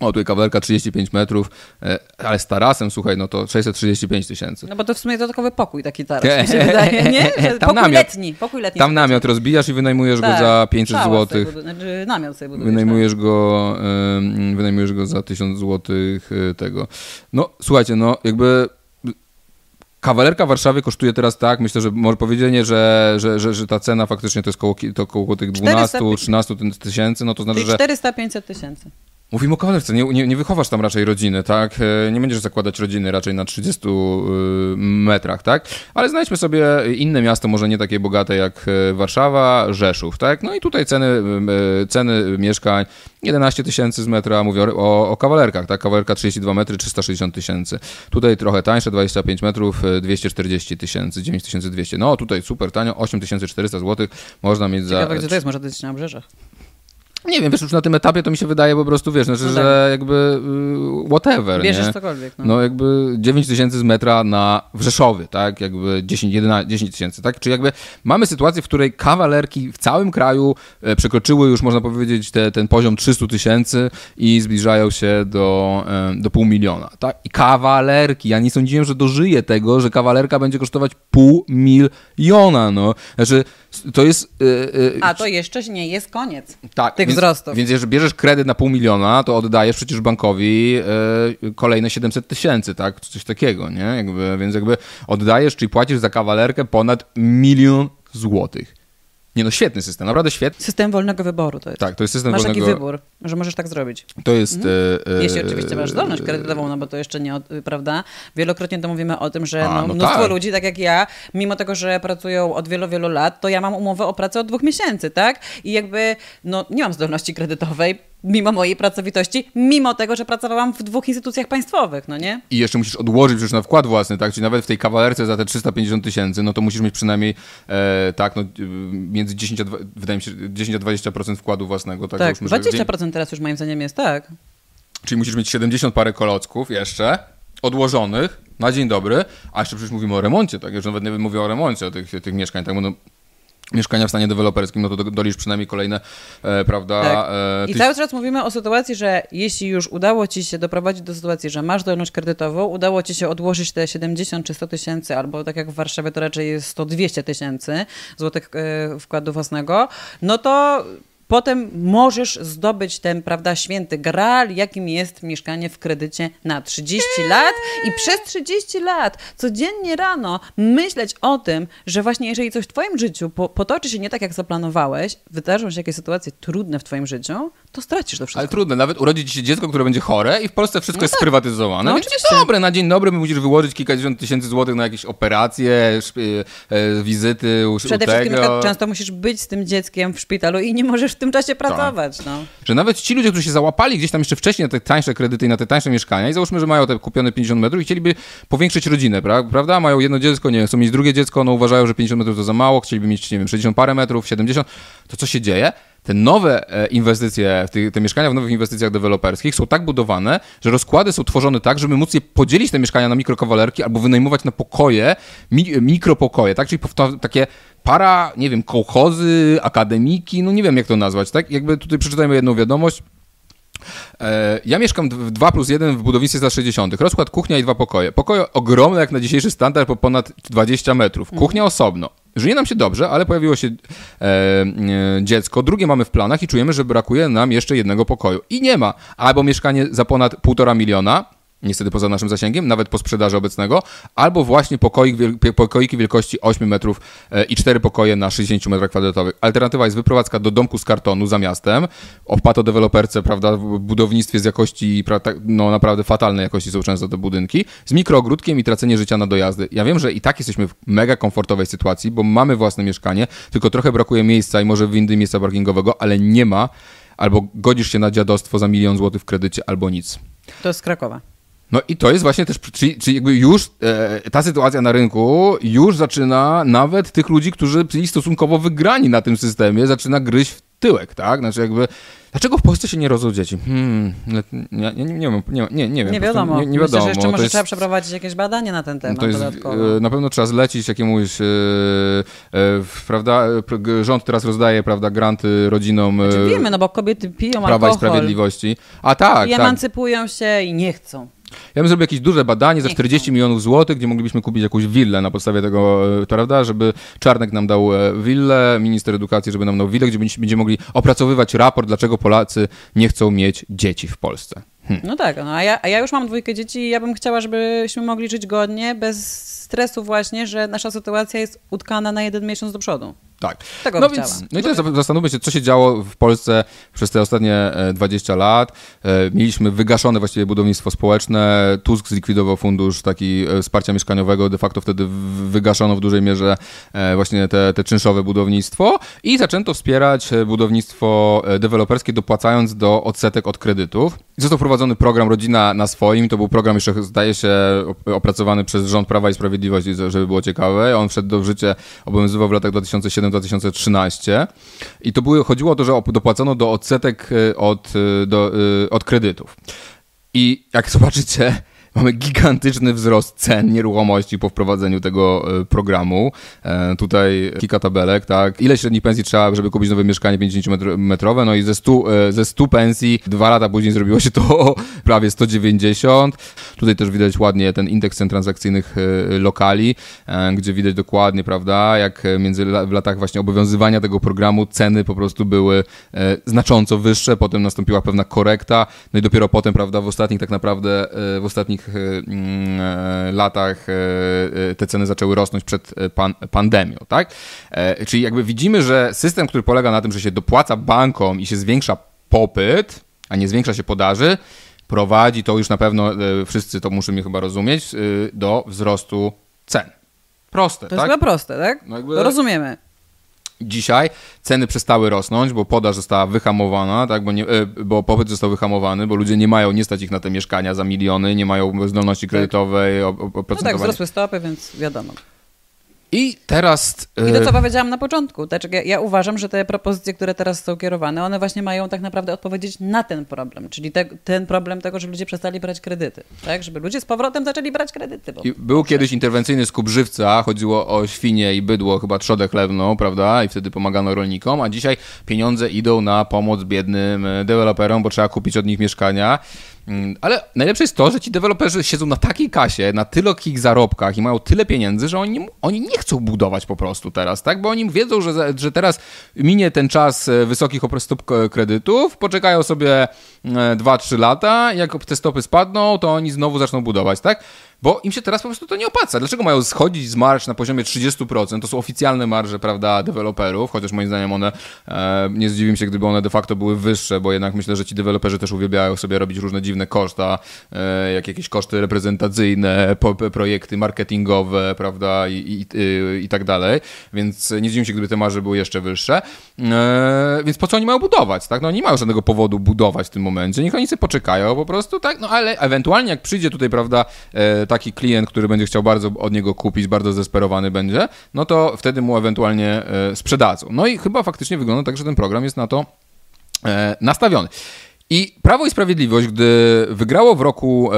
o, tutaj kawalerka 35 metrów, e, ale z tarasem, słuchaj, no to 635 tysięcy. No bo to w sumie dodatkowy pokój taki taras, mi się wydaje, nie? <laughs> Tam pokój namiot, letni, pokój letni. Tam namiot rozbijasz i wynajmujesz tak, go za 500 zł. Znaczy namiot sobie budujesz. Wynajmujesz tak. go, wynajmujesz go za 1000 zł e, tego. No, słuchajcie, no jakby Kawalerka w Warszawie kosztuje teraz tak, myślę, że może powiedzenie, że, że, że, że ta cena faktycznie to jest koło, to koło tych 12-13 tysięcy, no to znaczy, że... 400-500 tysięcy. Mówimy o kawalerce, nie, nie, nie, wychowasz tam raczej rodziny, tak? E, nie będziesz zakładać rodziny raczej na 30 y, metrach, tak? Ale znajdźmy sobie inne miasto, może nie takie bogate jak e, Warszawa, Rzeszów, tak? No i tutaj ceny, e, ceny mieszkań 11 tysięcy z metra, mówię o, o kawalerkach, tak? Kawalerka 32 metry, 360 tysięcy. Tutaj trochę tańsze, 25 metrów, 240 tysięcy, 9200. No tutaj super tanio, 8400 zł można mieć Ciekawe, za... gdzie to jest, może to jest na obrzeżach. Nie wiem, wiesz, już na tym etapie to mi się wydaje po prostu, wiesz, znaczy, no tak. że jakby y, whatever, Bierzesz nie? cokolwiek. No. no jakby 9 tysięcy z metra na w Rzeszowie, tak? Jakby 10, 11, 10 tysięcy, tak? Czyli jakby mamy sytuację, w której kawalerki w całym kraju e, przekroczyły już, można powiedzieć, te, ten poziom 300 tysięcy i zbliżają się do, e, do pół miliona, tak? I kawalerki, ja nie sądziłem, że dożyję tego, że kawalerka będzie kosztować pół miliona, no. Znaczy, to jest... Yy, A to jeszcze nie jest koniec tak, tych więc, wzrostów. Więc jeżeli bierzesz kredyt na pół miliona, to oddajesz przecież bankowi yy, kolejne 700 tysięcy, tak? Coś takiego, nie? Jakby, więc jakby oddajesz, czyli płacisz za kawalerkę ponad milion złotych. Nie no, świetny system, naprawdę świetny. System wolnego wyboru to jest. Tak, to jest system masz wolnego... Masz taki wybór, że możesz tak zrobić. To jest... Mhm. E, e, Jeśli oczywiście masz zdolność kredytową, no bo to jeszcze nie, prawda? Wielokrotnie to mówimy o tym, że A, no, no mnóstwo tak. ludzi, tak jak ja, mimo tego, że pracują od wielu, wielu lat, to ja mam umowę o pracę od dwóch miesięcy, tak? I jakby, no nie mam zdolności kredytowej, mimo mojej pracowitości, mimo tego, że pracowałam w dwóch instytucjach państwowych, no nie? I jeszcze musisz odłożyć przecież na wkład własny, tak? Czyli nawet w tej kawalerce za te 350 tysięcy, no to musisz mieć przynajmniej, e, tak, no między 10 a, wydaje mi się, 10 a 20% wkładu własnego. Tak, tak 20% teraz już moim zdaniem jest, tak. Czyli musisz mieć 70 parę kolocków jeszcze, odłożonych, na dzień dobry, a jeszcze przecież mówimy o remoncie, tak? Już nawet nie mówię o remoncie o tych, tych mieszkań, tak? No, mieszkania w stanie deweloperskim, no to dolisz przynajmniej kolejne, e, prawda? Tak. E, I cały czas mówimy o sytuacji, że jeśli już udało ci się doprowadzić do sytuacji, że masz zdolność kredytową, udało ci się odłożyć te 70 czy 100 tysięcy, albo tak jak w Warszawie to raczej jest 100-200 tysięcy złotych e, wkładu własnego, no to Potem możesz zdobyć ten, prawda, święty graal, jakim jest mieszkanie w kredycie na 30 lat i przez 30 lat codziennie rano myśleć o tym, że właśnie jeżeli coś w twoim życiu potoczy się nie tak, jak zaplanowałeś, wydarzą się jakieś sytuacje trudne w twoim życiu, to stracisz to wszystko. Ale trudne, nawet urodzi ci się dziecko, które będzie chore i w Polsce wszystko no jest tak. sprywatyzowane. No, oczywiście. dobre, na dzień dobry musisz wyłożyć kilkadziesiąt tysięcy złotych na jakieś operacje, e, wizyty u Przede wszystkim często musisz być z tym dzieckiem w szpitalu i nie możesz w tym czasie tak. pracować. Tak. No. Że nawet ci ludzie, którzy się załapali gdzieś tam jeszcze wcześniej na te tańsze kredyty i na te tańsze mieszkania i załóżmy, że mają te kupione 50 metrów i chcieliby powiększyć rodzinę, prawda? Mają jedno dziecko, nie wiem, chcą mieć drugie dziecko, no uważają, że 50 metrów to za mało, chcieliby mieć, nie wiem, 60 parę metrów, 70. To co się dzieje? te nowe e, inwestycje, te, te, mieszkania w nowych inwestycjach deweloperskich są tak budowane, że rozkłady są tworzone tak, żeby móc je podzielić te mieszkania na mikrokawalerki albo wynajmować na pokoje, mi, mikropokoje, tak? Czyli takie para, nie wiem, kołchozy, akademiki, no nie wiem jak to nazwać, tak? Jakby tutaj przeczytajmy jedną wiadomość. E, ja mieszkam w 2 plus 1 w budownictwie za 60. Rozkład kuchnia i dwa pokoje. Pokoje ogromne jak na dzisiejszy standard po ponad 20 metrów. Kuchnia osobno. Żyje nam się dobrze, ale pojawiło się e, e, dziecko. Drugie mamy w planach i czujemy, że brakuje nam jeszcze jednego pokoju. I nie ma. Albo mieszkanie za ponad półtora miliona, niestety poza naszym zasięgiem, nawet po sprzedaży obecnego, albo właśnie pokoik, pokoiki wielkości 8 metrów e, i 4 pokoje na 60 metrach kwadratowych. Alternatywa jest wyprowadzka do domku z kartonu za miastem, opłato deweloperce, prawda, w budownictwie z jakości, no naprawdę fatalnej jakości są często te budynki, z mikroogródkiem i tracenie życia na dojazdy. Ja wiem, że i tak jesteśmy w mega komfortowej sytuacji, bo mamy własne mieszkanie, tylko trochę brakuje miejsca i może windy miejsca parkingowego, ale nie ma, albo godzisz się na dziadostwo za milion złotych w kredycie, albo nic. To jest Krakowa. No i to jest właśnie też, czyli, czyli jakby już e, ta sytuacja na rynku już zaczyna nawet tych ludzi, którzy byli stosunkowo wygrani na tym systemie, zaczyna gryźć w tyłek, tak? Znaczy jakby, dlaczego w Polsce się nie rodzą dzieci? Hmm, nie, nie, nie, nie, nie, nie, nie wiem. Nie wiadomo. Nie, nie wiadomo. Myślę, że jeszcze może jest, trzeba przeprowadzić jakieś badanie na ten temat to jest, dodatkowo. E, na pewno trzeba zlecić jakiemuś, e, e, prawda, rząd teraz rozdaje, prawda, granty rodzinom. Znaczy wiemy, no bo kobiety piją Prawa alkohol. i Sprawiedliwości. A tak, I tak. emancypują się i nie chcą. Ja bym zrobił jakieś duże badanie za 40 milionów złotych, gdzie moglibyśmy kupić jakąś willę na podstawie tego, e, prawda, żeby Czarnek nam dał e, willę, minister edukacji, żeby nam dał willę, gdzie będziemy mogli opracowywać raport, dlaczego Polacy nie chcą mieć dzieci w Polsce. Hm. No tak, no, a, ja, a ja już mam dwójkę dzieci i ja bym chciała, żebyśmy mogli żyć godnie, bez stresu właśnie, że nasza sytuacja jest utkana na jeden miesiąc do przodu. Tak. Tego no więc, no i teraz zastanówmy się, co się działo w Polsce przez te ostatnie 20 e, lat. E, mieliśmy wygaszone właściwie budownictwo społeczne. Tusk zlikwidował fundusz taki e, wsparcia mieszkaniowego. De facto wtedy wygaszono w dużej mierze właśnie te, te czynszowe budownictwo i zaczęto wspierać budownictwo deweloperskie, dopłacając do odsetek od kredytów. Został wprowadzony program Rodzina na swoim. To był program jeszcze, zdaje się, opracowany przez rząd Prawa i Sprawiedliwości, żeby było ciekawe. On wszedł do życia, obowiązywał w latach 2007-2013 i to było, chodziło o to, że dopłacono do odsetek e, od, e, do, e, od kredytów. I jak zobaczycie, Mamy gigantyczny wzrost cen nieruchomości po wprowadzeniu tego e, programu. E, tutaj kilka tabelek, tak. Ile średniej pensji trzeba, żeby kupić nowe mieszkanie 50-metrowe? No i ze 100, e, ze 100 pensji dwa lata później zrobiło się to <laughs> prawie 190. Tutaj też widać ładnie ten indeks cen transakcyjnych lokali, gdzie widać dokładnie, prawda, jak między w latach właśnie obowiązywania tego programu ceny po prostu były znacząco wyższe, potem nastąpiła pewna korekta, no i dopiero potem, prawda, w ostatnich tak naprawdę, w ostatnich ostatnich mm, latach te ceny zaczęły rosnąć przed pan, pandemią, tak? Czyli jakby widzimy, że system, który polega na tym, że się dopłaca bankom i się zwiększa popyt, a nie zwiększa się podaży, prowadzi, to już na pewno wszyscy to muszą chyba rozumieć, do wzrostu cen. Proste, to tak? jest chyba proste, tak? No jakby... Rozumiemy. Dzisiaj ceny przestały rosnąć, bo podaż została wyhamowana, tak, bo, nie, e, bo popyt został wyhamowany, bo ludzie nie mają, nie stać ich na te mieszkania za miliony, nie mają zdolności tak. kredytowej, oprocentowania. No tak, wzrosły stopy, więc wiadomo. I teraz. I to, co e, powiedziałam na początku. Znaczy, ja, ja, uważam, że te propozycje, które teraz są kierowane, one właśnie mają tak naprawdę odpowiedzieć na ten problem, czyli te, ten problem tego, żeby ludzie przestali brać kredyty. Tak? Żeby ludzie z powrotem zaczęli brać kredyty. Bo... był kiedyś interwencyjny skup żywca, chodziło o świnie i bydło, chyba trzodę chlewną, prawda? I wtedy pomagano rolnikom, a dzisiaj pieniądze idą na pomoc biednym e, deweloperom, bo trzeba kupić od nich mieszkania. Mm, ale najlepsze jest to, że ci deweloperzy siedzą na takiej kasie, na tylokich zarobkach i mają tyle pieniędzy, że oni, oni nie chcą budować po prostu teraz, tak? Bo oni wiedzą, że, że teraz minie ten czas e, wysokich stóp kredytów, poczekają sobie 2-3 e, lata, jak te stopy spadną, to oni znowu zaczną budować, tak? bo im się teraz po prostu to nie opłaca. Dlaczego mają schodzić z marsz na poziomie 30%? To są oficjalne marże, prawda, deweloperów, chociaż moim zdaniem one, e, nie zdziwię się, gdyby one de facto były wyższe, bo jednak myślę, że ci deweloperzy też uwielbiają sobie robić różne dziwne koszta, e, jak jakieś koszty reprezentacyjne, po, projekty marketingowe, prawda, i, i, i, i, tak dalej, więc nie zdziwię się, gdyby te marże były jeszcze wyższe. E, więc po co oni mają budować, tak? No nie mają żadnego powodu budować w tym momencie, niech oni sobie poczekają po prostu, tak? No ale ewentualnie jak przyjdzie tutaj, prawda, e, taki klient, który będzie chciał bardzo od niego kupić, bardzo zdesperowany będzie, no to wtedy mu ewentualnie e, sprzedadzą. No i chyba faktycznie wygląda tak, że ten program jest na to e, nastawiony. I Prawo i Sprawiedliwość, gdy wygrało w roku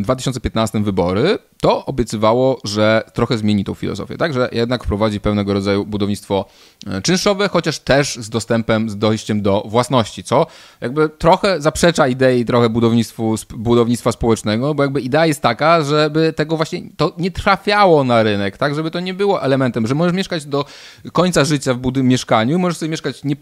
2015 e, wybory, to obiecywało, że trochę zmieni tą filozofię, tak? Że jednak wprowadzi pewnego rodzaju budownictwo e, czynszowe, chociaż też z dostępem, z dojściem do własności, co jakby trochę zaprzecza idei trochę budownictwu, budownictwa społecznego, bo jakby idea jest taka, żeby tego właśnie, to nie trafiało na rynek, tak? Żeby to nie było elementem, że możesz mieszkać do końca życia w budynku, mieszkaniu, możesz sobie mieszkać, nie,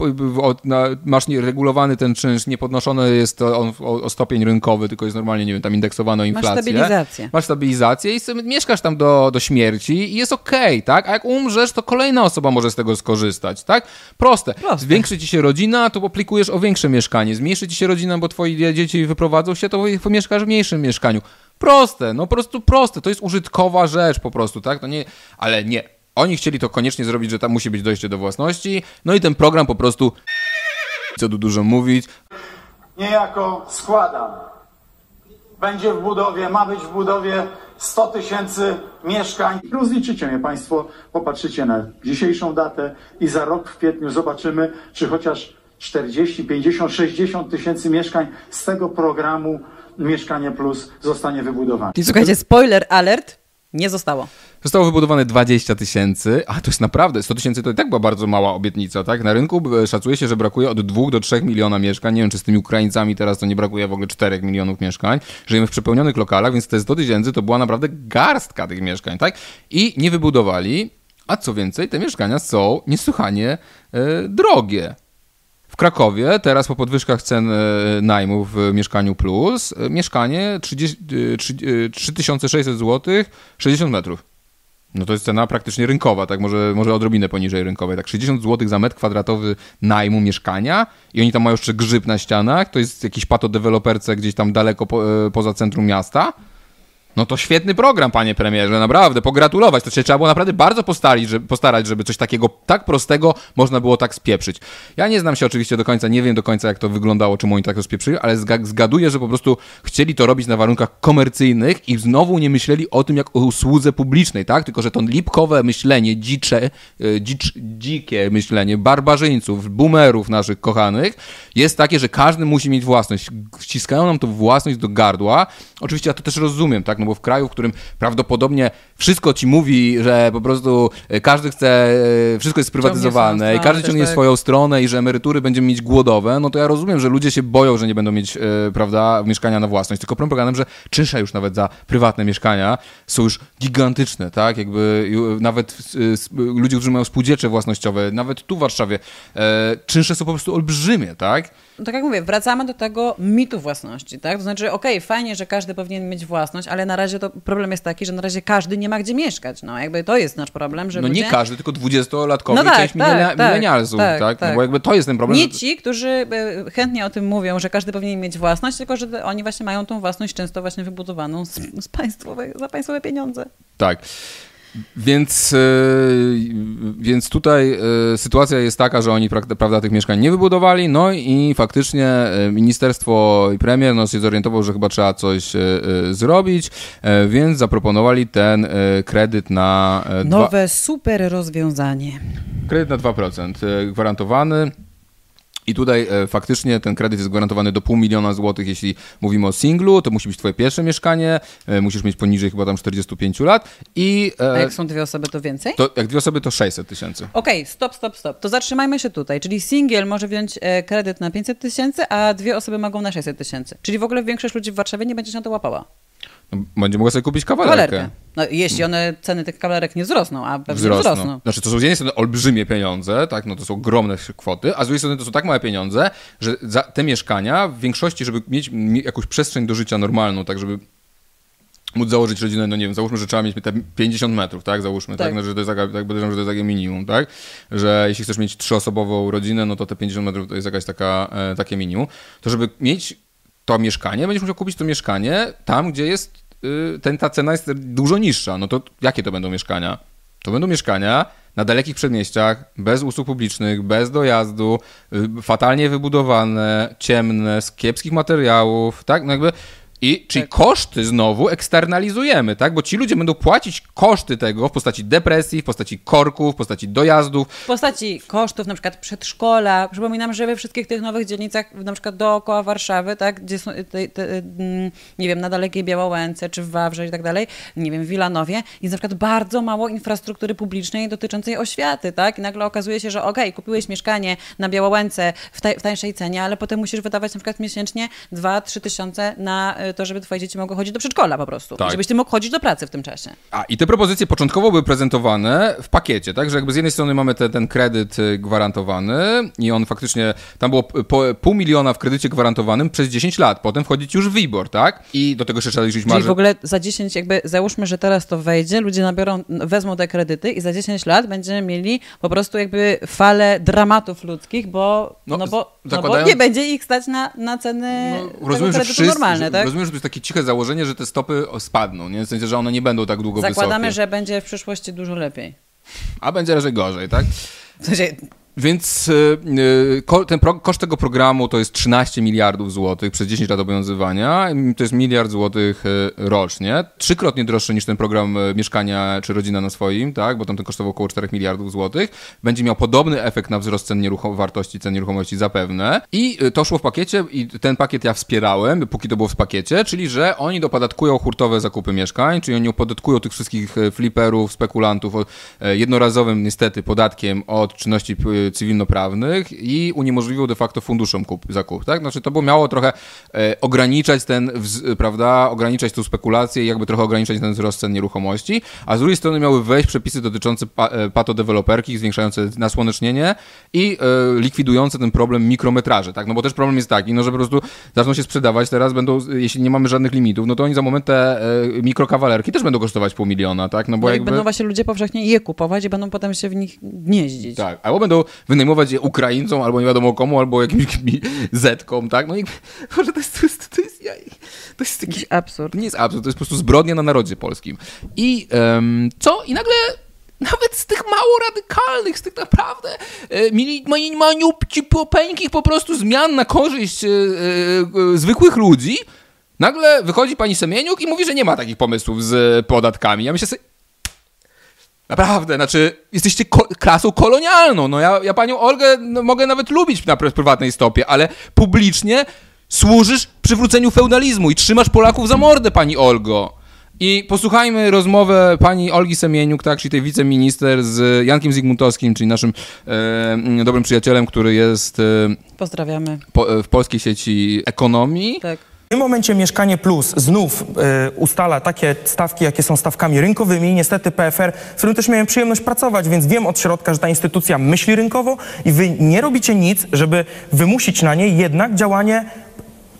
masz regulowany ten czynsz, nie podnoszony jest on o, o, stopień rynkowy, tylko jest normalnie, nie wiem, tam indeksowano inflację. Masz stabilizację. Masz stabilizację i mieszkasz tam do, do śmierci i jest okej, okay, tak? A jak umrzesz, to kolejna osoba może z tego skorzystać, tak? Proste. Proste. Zwiększy ci się rodzina, to aplikujesz o większe mieszkanie. Zmniejszy ci się rodzina, bo twoi dzieci wyprowadzą się, to mieszkasz w mniejszym mieszkaniu. Proste, no po prostu proste. To jest użytkowa rzecz po prostu, tak? To nie, ale nie. Oni chcieli to koniecznie zrobić, że tam musi być dojście do własności, no i ten program po prostu, co tu dużo mówić. Niejako składam. Będzie w budowie, ma być w budowie 100 tysięcy mieszkań. Rozliczycie mnie Państwo, popatrzycie na dzisiejszą datę i za rok w kwietniu zobaczymy, czy chociaż 40, 50, 60 tysięcy mieszkań z tego programu Mieszkanie Plus zostanie wybudowane. I słuchajcie, spoiler alert, nie zostało. Zostało wybudowane 20 tysięcy, a to jest naprawdę, 100 tysięcy to i tak była bardzo mała obietnica, tak? Na rynku szacuje się, że brakuje od 2 do 3 miliona mieszkań. Nie wiem, czy z tymi Ukraińcami teraz to nie brakuje w ogóle 4 milionów mieszkań. Żyjemy w przepełnionych lokalach, więc te 100 tysięcy to była naprawdę garstka tych mieszkań, tak? I nie wybudowali, a co więcej, te mieszkania są niesłychanie e, drogie. Krakowie teraz po podwyżkach cen e, najmu w Mieszkaniu Plus e, mieszkanie 30, 3600 zł 60 metrów. No to jest cena praktycznie rynkowa, tak może, może odrobinę poniżej rynkowej. Tak 60 zł za metr kwadratowy najmu mieszkania i oni tam mają jeszcze grzyb na ścianach, to jest jakiś patodeweloperce gdzieś tam daleko po, e, poza centrum miasta. No to świetny program, panie premierze, naprawdę, pogratulować. To się trzeba było naprawdę bardzo postarić, żeby, postarać, żeby coś takiego tak prostego można było tak spieprzyć. Ja nie znam się oczywiście do końca, nie wiem do końca, jak to wyglądało, czemu oni tak to spieprzyli, ale zgaduję, że po prostu chcieli to robić na warunkach komercyjnych i znowu nie myśleli o tym, jak o usłudze publicznej, tak? Tylko, że to lipkowe myślenie, dzicze, e, dzicz, dzikie myślenie barbarzyńców, boomerów naszych kochanych jest takie, że każdy musi mieć własność. Ściskają nam to własność do gardła. Oczywiście ja to też rozumiem, tak? No bo w kraju, w którym prawdopodobnie wszystko ci mówi, że po prostu e, każdy chce, e, wszystko jest sprywatyzowane i każdy ciągnie tak. swoją stronę i że emerytury będziemy mieć głodowe, no to ja rozumiem, że ludzie się boją, że nie będą mieć, e, prawda, mieszkania na własność. Tylko problem że czynsze już nawet za prywatne mieszkania są już gigantyczne, tak? Jakby nawet ludzie, którzy mają spółdzielcze własnościowe, nawet tu w Warszawie, czynsze są po prostu olbrzymie, tak? No tak jak mówię, wracamy do tego mitu własności, tak? To znaczy, okej, okay, fajnie, że każdy powinien mieć własność, ale na razie to problem jest taki, że na razie każdy nie ma gdzie mieszkać. No jakby to jest nasz problem, że No ludzie... nie każdy, tylko dwudziestolatkowie no tak, część tak, tak, tak, tak? tak? No bo jakby to jest ten problem. Nie ci, którzy e, chętnie o tym mówią, że każdy powinien mieć własność, tylko że oni właśnie mają tą własność często właśnie wybudowaną z, z państwowe, za państwowe pieniądze. Tak. Więc, e, więc tutaj e, sytuacja jest taka, że oni prawda, tych mieszkań nie wybudowali, no i faktycznie e, ministerstwo i premier no, się zorientował, że chyba trzeba coś zrobić, więc zaproponowali ten kredyt na... Nowe dwa... super rozwiązanie. Kredyt na 2% gwarantowany. I tutaj e, faktycznie ten kredyt jest gwarantowany do pół miliona złotych, jeśli mówimy o singlu, to musi być twoje pierwsze mieszkanie, e, musisz mieć poniżej chyba tam 45 lat i... E, A jak są dwie osoby, to więcej? To, jak dwie osoby, to 600 tysięcy. Okej, okay, stop, stop, stop. To zatrzymajmy się tutaj. Czyli singiel może wziąć e, kredyt na 500 tysięcy, a dwie osoby mogą na 600 tysięcy. Czyli w ogóle większość ludzi w Warszawie nie będzie się na to łapała. Będzie mogła sobie kupić kawalerkę. kawalerkę. No, jeśli one, ceny tych kawalerek nie wzrosną, a pewnie wzrosną. wzrosną. Znaczy, to są z jednej strony olbrzymie pieniądze, tak, no to są ogromne kwoty, a z drugiej strony to są tak małe pieniądze, że za te mieszkania w większości, żeby mieć jakąś przestrzeń do życia normalną, tak, żeby móc założyć rodzinę, no nie wiem, załóżmy, że trzeba mieć te 50 metrów, tak, załóżmy, tak, tak no, że to jest tak podejrzewam, że to jest takie minimum, tak, że jeśli chcesz mieć trzyosobową rodzinę, no to te 50 metrów to jest jakaś taka, e, takie minimum, to żeby mieć to mieszkanie, będziesz musiał kupić to mieszkanie tam, gdzie jest ten, ta cena jest dużo niższa. No to jakie to będą mieszkania? To będą mieszkania na dalekich przedmieściach, bez usług publicznych, bez dojazdu, y, fatalnie wybudowane, ciemne, z kiepskich materiałów, tak? No jakby i czyli tak. koszty znowu eksternalizujemy, tak? Bo ci ludzie będą płacić koszty tego w postaci depresji, w postaci korków, w postaci dojazdów. W postaci kosztów na przykład przedszkola. Przypominam, że we wszystkich tych nowych dzielnicach, na przykład dookoła Warszawy, tak? Gdzie są, te, te, mm, nie wiem, na dalekiej Białołęce, czy w Wawrze i tak dalej, nie wiem, w Wilanowie, jest na przykład bardzo mało infrastruktury publicznej dotyczącej oświaty, tak? I nagle okazuje się, że okej, okay, kupiłeś mieszkanie na Białołęce w, w tańszej cenie, ale potem musisz wydawać na przykład miesięcznie 2-3 tysiące na y, to, żeby twoje dzieci mogły chodzić do przedszkola po prostu. Tak. Żebyś ty mógł chodzić do pracy w tym czasie. A i te propozycje początkowo były prezentowane w pakiecie, tak? Że jakby z jednej strony mamy te, ten kredyt y, gwarantowany i on faktycznie, tam było po, pół miliona w kredycie gwarantowanym przez 10 lat, potem wchodzi już w WIBOR, tak? I do tego jeszcze trzeba liczyć marżę. Czyli w ogóle za 10 jakby, załóżmy, że teraz to wejdzie, ludzie nabiorą, wezmą te kredyty i za 10 lat będziemy mieli po prostu jakby falę dramatów ludzkich, bo, no, no bo, no bo nie będzie ich stać na, na ceny no, rozumiem, że wszyscy, normalne, tak? Rozumiem, że to jest takie ciche założenie, że te stopy spadną, nie? W sensie, że one nie będą tak długo Zakładamy, wysokie. że będzie w przyszłości dużo lepiej. A będzie raczej gorzej, tak? W sensie, więc y, y, ten koszt tego programu to jest 13 miliardów złotych przez 10 lat obowiązywania. To jest miliard złotych y, rocznie. Trzykrotnie droższy niż ten program Mieszkania czy Rodzina na swoim, tak? bo tam ten kosztował około 4 miliardów złotych. Będzie miał podobny efekt na wzrost cen wartości cen nieruchomości zapewne. I to szło w pakiecie i ten pakiet ja wspierałem, póki to było w pakiecie, czyli że oni dopodatkują hurtowe zakupy mieszkań, czyli oni opodatkują tych wszystkich fliperów, spekulantów jednorazowym niestety podatkiem od czynności cywilnoprawnych i uniemożliwił de facto funduszom kup, zakup, tak? Znaczy to było miało trochę e, ograniczać ten, w, prawda, ograniczać tą spekulację i jakby trochę ograniczać ten wzrost cen nieruchomości, a z drugiej strony miały wejść przepisy dotyczące pa, e, patodeweloperki, zwiększające nasłonecznienie i e, likwidujące ten problem mikrometraży, tak? No bo też problem jest taki, no że po prostu zaczną się sprzedawać teraz, będą, jeśli nie mamy żadnych limitów, no to oni za moment te e, mikrokawalerki też będą kosztować pół miliona, tak? No bo no jakby... będą właśnie ludzie powszechnie je kupować i będą potem się w nich gnieździć. Tak, albo będą wynajmować je Ukraińcom, albo nie wiadomo komu, albo jakimś <laughs> zetkom, tak? No i <laughs> może to jest, to jest, to jest, to jest jakiś absurd. Nie jest absurd, to jest po prostu zbrodnia na narodzie polskim. I um, co? I nagle nawet z tych mało radykalnych, z tych naprawdę e, maniupci popeńkich po prostu zmian na korzyść e, e, e, zwykłych ludzi, nagle wychodzi pani Semieniuk i mówi, że nie ma takich pomysłów z podatkami. Ja myślę sobie, Naprawdę, znaczy, jesteście ko klasą kolonialną. No ja, ja panią Olgę no, mogę nawet lubić na prywatnej stopie, ale publicznie służysz przywróceniu feudalizmu i trzymasz Polaków za mordę, pani Olgo. I posłuchajmy rozmowę pani Olgi Semieniuk, tak, czyli tej wiceminister z Jankiem Zygmuntowskim, czyli naszym e, dobrym przyjacielem, który jest... E, Pozdrawiamy. Po, w polskiej sieci ekonomii. Tak. W tym momencie Mieszkanie Plus znów y, ustala takie stawki, jakie są stawkami rynkowymi. Niestety PFR, w którym też miałem przyjemność pracować, więc wiem od środka, że ta instytucja myśli rynkowo i wy nie robicie nic, żeby wymusić na niej jednak działanie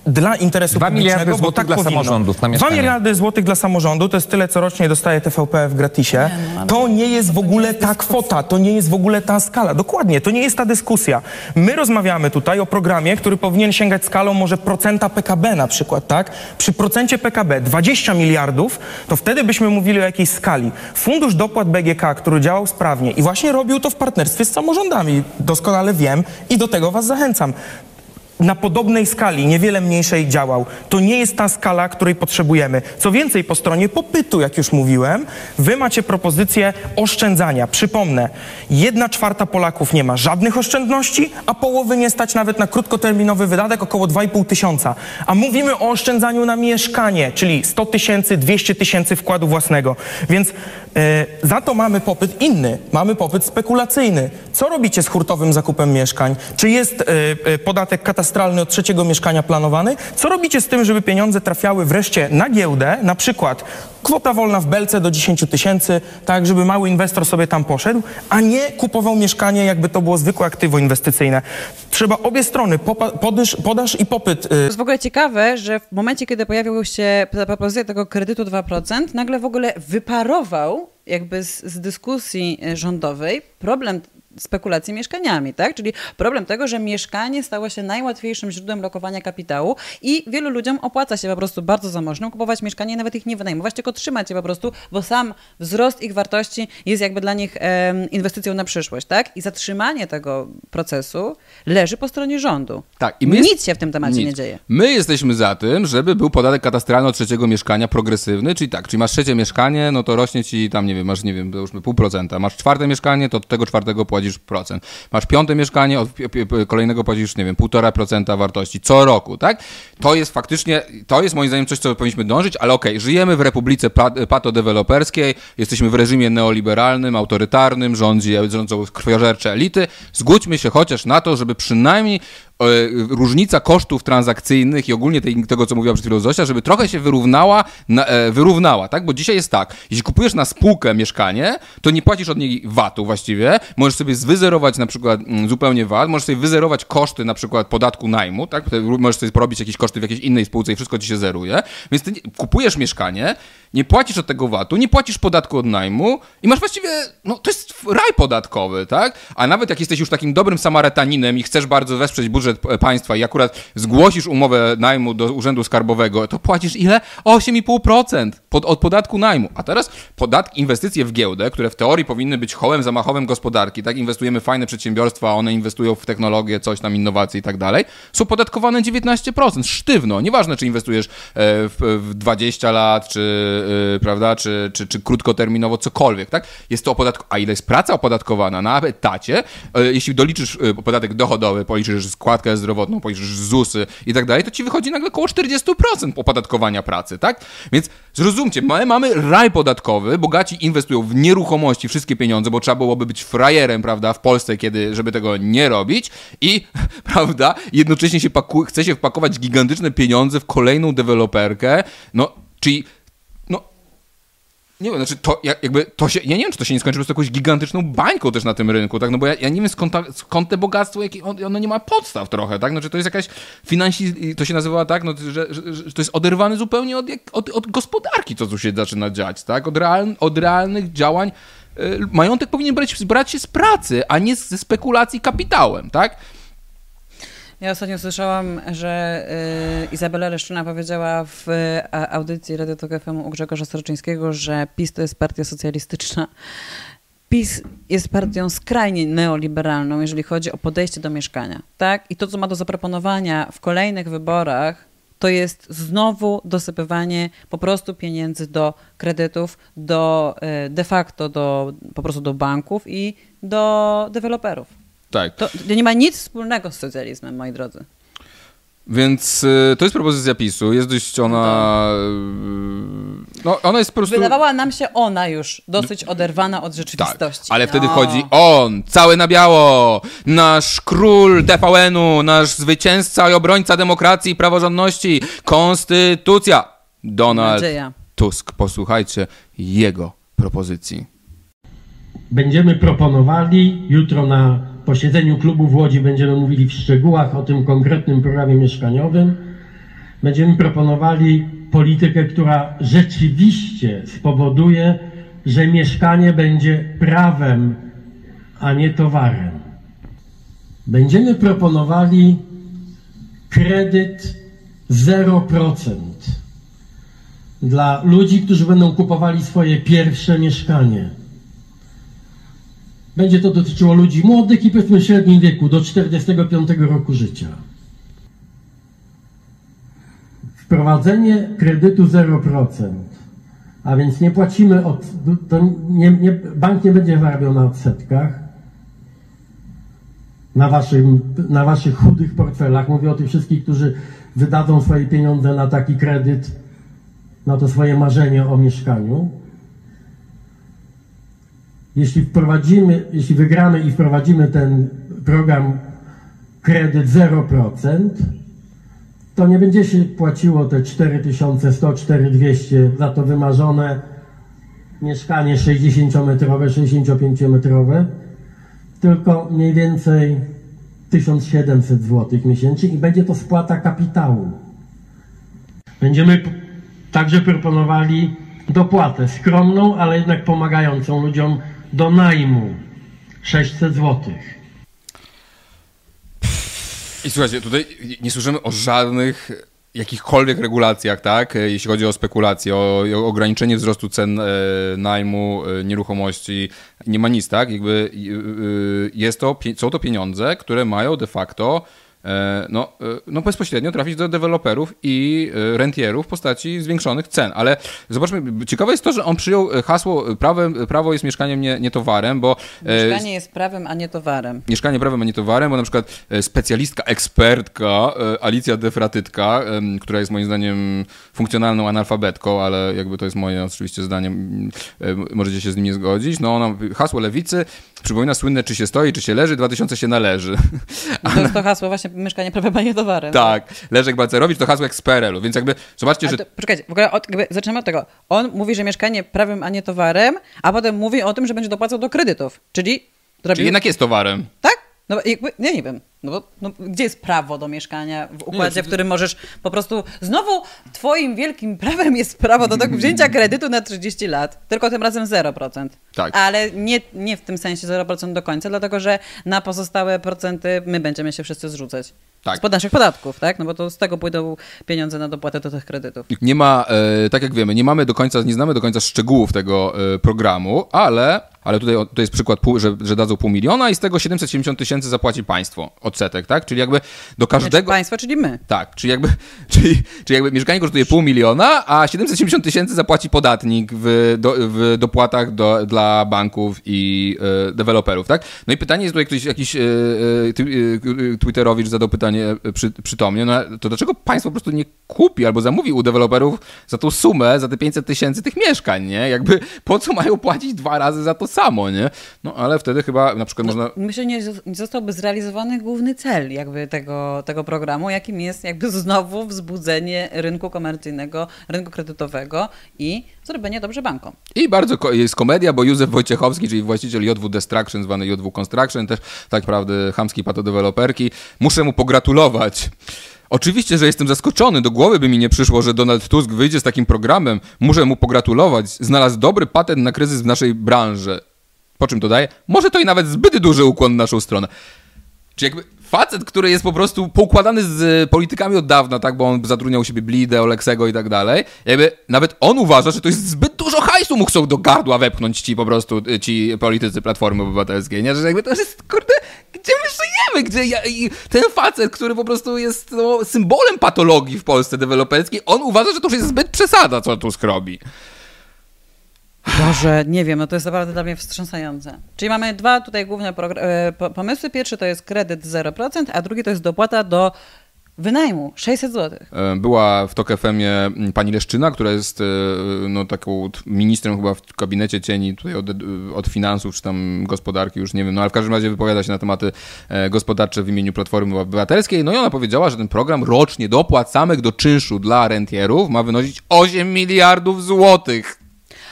dla interesu 2 publicznego, miliardy bo złotych tak dla powinno. samorządów na 2 mieszkania. miliardy złotych dla samorządu to jest tyle, co rocznie dostaje TVP w gratisie. To nie jest w ogóle ta kwota, to nie jest w ogóle ta skala. Dokładnie, to nie jest ta dyskusja. My rozmawiamy tutaj o programie, który powinien sięgać skalą może procenta PKB na przykład, tak? Przy procencie PKB 20 miliardów, to wtedy byśmy mówili o jakiejś skali. Fundusz dopłat BGK, który działał sprawnie i właśnie robił to w partnerstwie z samorządami, doskonale wiem i do tego was zachęcam na podobnej skali, niewiele mniejszej działał. To nie jest ta skala, której potrzebujemy. Co więcej, po stronie popytu, jak już mówiłem, wy macie propozycję oszczędzania. Przypomnę, jedna czwarta Polaków nie ma żadnych oszczędności, a połowy nie stać nawet na krótkoterminowy wydatek, około 2,5 tysiąca. A mówimy o oszczędzaniu na mieszkanie, czyli 100 tysięcy, 200 tysięcy wkładu własnego. Więc e, za to mamy popyt inny. Mamy popyt spekulacyjny. Co robicie z hurtowym zakupem mieszkań? Czy jest e, podatek katastrofalny? Katastralny od trzeciego mieszkania planowany. Co robicie z tym, żeby pieniądze trafiały wreszcie na giełdę, na przykład kwota wolna w Belce do 10 tysięcy, tak, żeby mały inwestor sobie tam poszedł, a nie kupował mieszkanie, jakby to było zwykłe aktywo inwestycyjne. Trzeba obie strony, podaż, podaż i popyt. Y, to jest w ogóle ciekawe, że w momencie, kiedy pojawił się propozycja tego kredytu 2%, nagle w ogóle wyparował jakby z, z dyskusji rządowej problem spekulacji mieszkaniami, tak? Czyli problem tego, że mieszkanie stało się najłatwiejszym źródłem lokowania kapitału i wielu ludziom opłaca się po prostu bardzo zamożnym kupować mieszkanie, nawet ich nie wynajmować, tylko trzymać je po prostu, bo sam wzrost ich wartości jest jakby dla nich inwestycją na przyszłość, tak? I zatrzymanie tego procesu leży po stronie rządu. Tak. I my nic się w tym temacie nic. nie dzieje. My jesteśmy za tym, żeby był podatek katastralny od trzeciego mieszkania progresywny, czyli tak, czyli masz trzecie mieszkanie, no to rośnie ci tam, nie wiem, masz, nie wiem, już pół procenta. Masz czwarte mieszkanie, to od tego czwartego płacisz płacisz procent. Masz piąte mieszkanie, od kolejnego płacisz, nie wiem, półtora procenta wartości co roku, tak? To jest faktycznie, to jest moim zdaniem coś, co powinniśmy dążyć, ale okej, okay, żyjemy w republice patodeweloperskiej, jesteśmy w reżimie neoliberalnym, autorytarnym, rządzi, rządzą krwiożercze elity. Zgódźmy się chociaż na to, żeby przynajmniej różnica kosztów transakcyjnych i ogólnie tej, tego, co mówiła przed chwilą Zosia, żeby trochę się wyrównała, na, e, wyrównała, tak? Bo dzisiaj jest tak, jeśli kupujesz na spółkę mieszkanie, to nie płacisz od niej VAT-u właściwie, możesz sobie zwyzerować na przykład mm, zupełnie VAT, możesz sobie wyzerować koszty na przykład podatku najmu, tak? Możesz sobie porobić jakieś koszty w jakiejś innej spółce i wszystko ci się zeruje, więc ty kupujesz mieszkanie, nie płacisz od tego VAT-u, nie płacisz podatku od najmu i masz właściwie, no to jest raj podatkowy, tak? A nawet jak jesteś już takim dobrym Samarytaninem i chcesz bardzo wesprzeć budżet państwa i akurat zgłosisz umowę najmu do Urzędu Skarbowego, to płacisz ile? 8,5% pod, od podatku najmu. A teraz podatki, inwestycje w giełdę, które w teorii powinny być hołem zamachowym gospodarki, tak? Inwestujemy w fajne przedsiębiorstwa, one inwestują w technologię, coś tam, innowacje i tak dalej, są podatkowane 19%, sztywno. Nieważne, czy inwestujesz e, w, w 20 lat, czy yy, prawda, czy, czy, czy krótkoterminowo cokolwiek, tak? Jest to opodatkowane, a ile jest praca opodatkowana na etacie, yy, jeśli doliczysz podatek dochodowy, policzysz składkę zdrowotną, policzysz ZUSy i tak dalej, to ci wychodzi nagle około 40% opodatkowania pracy, tak? Więc zrozumcie, my mamy raj podatkowy, bogaci inwestują w nieruchomości wszystkie pieniądze, bo trzeba byłoby być frajerem, prawda, w Polsce, kiedy, żeby tego nie robić i, <laughs> prawda, jednocześnie się chce się wpakować gigantyczne pieniądze w kolejną deweloperkę, no, czyli nie wiem, znaczy to jakby to się, ja nie wiem, czy to się nie skończy po prostu jakąś gigantyczną bańką też na tym rynku, tak, no bo ja, ja nie wiem skąd, ta, skąd te bogactwo, jakie on, ono nie ma podstaw trochę, tak, znaczy to jest jakaś finansi, to się nazywa tak, no, że, że, że to jest oderwane zupełnie od, od, od gospodarki, co tu się zaczyna dziać, tak, od, real, od realnych działań, y, majątek powinien brać, brać się z pracy, a nie ze spekulacji kapitałem, tak, ja ostatnio słyszałam, że y, Izabela Leszczyna powiedziała w audycji Radio Tok FM u Grzegorza Starczyńskiego, że PiS to jest partia socjalistyczna. PiS jest partią skrajnie neoliberalną, jeżeli chodzi o podejście do mieszkania. Tak? I to, co ma do zaproponowania w kolejnych wyborach, to jest znowu dosypywanie po prostu pieniędzy do kredytów, do y, de facto do, po prostu do banków i do deweloperów. Tak. To, to nie ma nic wspólnego z socjalizmem, moi drodzy. Więc y, to jest propozycja PiSu, jest dość ona... Y, no, ona jest po prostu... Wydawała nam się ona już dosyć oderwana od rzeczywistości. Tak, ale wtedy no. chodzi on, cały na biało, nasz król TVN-u, nasz zwycięzca i obrońca demokracji i praworządności, konstytucja. Donald Nadzieja. Tusk. Posłuchajcie jego propozycji. Będziemy proponowali jutro na posiedzeniu klubu w Łodzi będziemy mówili w szczegółach o tym konkretnym programie mieszkaniowym. Będziemy proponowali politykę, która rzeczywiście spowoduje, że mieszkanie będzie prawem, a nie towarem. Będziemy proponowali kredyt 0% dla ludzi, którzy będą kupowali swoje pierwsze mieszkanie. Będzie to dotyczyło ludzi młodych i powiedzmy średnim wieku, do 45 roku życia. Wprowadzenie kredytu 0%, a więc nie płacimy od, nie, nie, bank nie będzie zarabiał na odsetkach, na, waszym, na waszych chudych portfelach. Mówię o tych wszystkich, którzy wydadzą swoje pieniądze na taki kredyt, na to swoje marzenie o mieszkaniu. Jeśli wprowadzimy, jeśli wygramy i wprowadzimy ten program kredyt 0%, to nie będzie się płaciło te 4100, 4200 za to wymarzone mieszkanie 60-metrowe, 65-metrowe, tylko mniej więcej 1700 zł miesięcznie i będzie to spłata kapitału. Będziemy także proponowali dopłatę skromną, ale jednak pomagającą ludziom do najmu 600 zł. I słuchajcie, tutaj nie słyszymy o żadnych jakichkolwiek regulacjach, tak? Jeśli chodzi o spekulacje, o, o ograniczenie wzrostu cen e, najmu e, nieruchomości, nie ma nic, tak? Jakby e, jest to, są to pieniądze, które mają de facto E, no, e, no bezpośrednio trafić do deweloperów i e, rentierów w postaci zwiększonych cen. Ale zobaczmy, ciekawe jest to, że on przyjął hasło prawem, prawo jest mieszkaniem, nie, nie towarem, bo... Mieszkanie jest prawem, a nie towarem. Mieszkanie prawem, a nie towarem, bo na przykład specjalistka, ekspertka Alicja Defratytka, która jest moim zdaniem funkcjonalną analfabetką, ale jakby to jest moje oczywiście zdanie, możecie się z nim nie zgodzić, no ona, hasło lewicy przypomina słynne czy się stoi, czy się leży, 2000 się należy. To <laughs> jest to hasło właśnie mieszkanie prawie panie towarem. Tak, Leszek Balcerowicz to hasło jak z PRL-u, więc jakby zobaczcie, że... To, poczekajcie, w ogóle od, zaczynamy od tego. On mówi, że mieszkanie prawem, a nie towarem, a potem mówi o tym, że będzie dopłacał do kredytów, czyli... Zrobił... Czyli jednak jest towarem. Tak? No jakby, nie, nie wiem. No bo no, gdzie jest prawo do mieszkania w układzie, nie, w którym możesz po prostu. Znowu twoim wielkim prawem jest prawo do tego wzięcia <laughs> kredytu na 30 lat, tylko tym razem 0%. Tak. Ale nie, nie w tym sensie 0% do końca, dlatego że na pozostałe procenty my będziemy się wszyscy zrzucać. Tak. Spod naszych podatków, tak? No bo to z tego pójdą pieniądze na dopłatę do tych kredytów. Nie ma, e, tak jak wiemy, nie mamy do końca, nie znamy do końca szczegółów tego e, programu, ale, ale tutaj to jest przykład, pół, że, że dadzą pół miliona i z tego 770 tysięcy zapłaci państwo odsetek, tak? Czyli jakby do każdego... Znaczy państwo, czyli my. Tak, czyli jakby, <laughs> czyli, czyli jakby mieszkanie kosztuje pół miliona, a 770 tysięcy zapłaci podatnik w, do, w dopłatach do, dla banków i e, deweloperów, tak? No i pytanie jest tutaj ktoś, jakiś e, e, Twitterowicz zadał pytanie przy, przytomnie, no to dlaczego państwo po prostu nie kupi albo zamówi u deweloperów za tą sumę, za te 500 tysięcy tych mieszkań, nie? Jakby po co mają płacić dwa razy za to samo, nie? No ale wtedy chyba na przykład no, można... Myślę, nie zostałby zrealizowany główny cel jakby tego, tego programu, jakim jest jakby znowu wzbudzenie rynku komercyjnego, rynku kredytowego i zrobienie dobrze bankom. I bardzo jest komedia, bo Józef Wojciechowski, czyli właściciel JW Destruction, zwany JW Construction, też tak naprawdę chamski patodeweloperki, muszę mu pogratulować. Oczywiście, że jestem zaskoczony, do głowy by mi nie przyszło, że Donald Tusk wyjdzie z takim programem. Muszę mu pogratulować. Znalazł dobry patent na kryzys w naszej branży. Po czym dodaję, może to i nawet zbyt duży ukłon w naszą stronę. Czy jakby facet, który jest po prostu poukładany z politykami od dawna, tak, bo on zatrudniał u siebie Blidę, Oleksego i tak dalej, jakby nawet on uważa, że to jest zbyt dużo hajsu mu chcą do gardła wepchnąć ci po prostu, y, ci politycy Platformy Obywatelskiej, nie? Że jakby to jest, kurde, gdzie my żyjemy? Gdzie ja, ten facet, który po prostu jest no, symbolem patologii w Polsce deweloperskiej, on uważa, że to już jest zbyt przesada, co tu skrobi. Boże, nie wiem, no to jest naprawdę dla mnie wstrząsające. Czyli mamy dwa tutaj główne e, pomysły. Pierwszy to jest kredyt 0%, a drugi to jest dopłata do wynajmu 600 zł. E, była w TOK FM-ie pani Leszczyna, która jest e, no, taką ministrem chyba w gabinecie cieni tutaj od, od finansów czy tam gospodarki, już nie wiem, no ale w każdym razie wypowiada się na tematy gospodarcze w imieniu Platformy Obywatelskiej. No i ona powiedziała, że ten program rocznie dopłat samych do czynszu dla rentierów ma wynosić 8 miliardów złotych.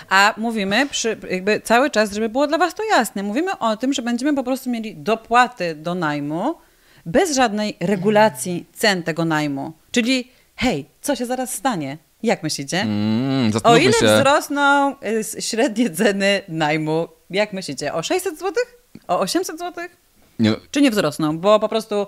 A mówimy przy, jakby cały czas, żeby było dla was to jasne, mówimy o tym, że będziemy po prostu mieli dopłaty do najmu bez żadnej regulacji cen tego najmu. Czyli hej, co się zaraz stanie? Jak myślicie? Mm, o ile się. wzrosną y, średnie ceny najmu? Jak myślicie? O 600 zł? O 800 zł? Nie. Czy nie wzrosną? Bo po prostu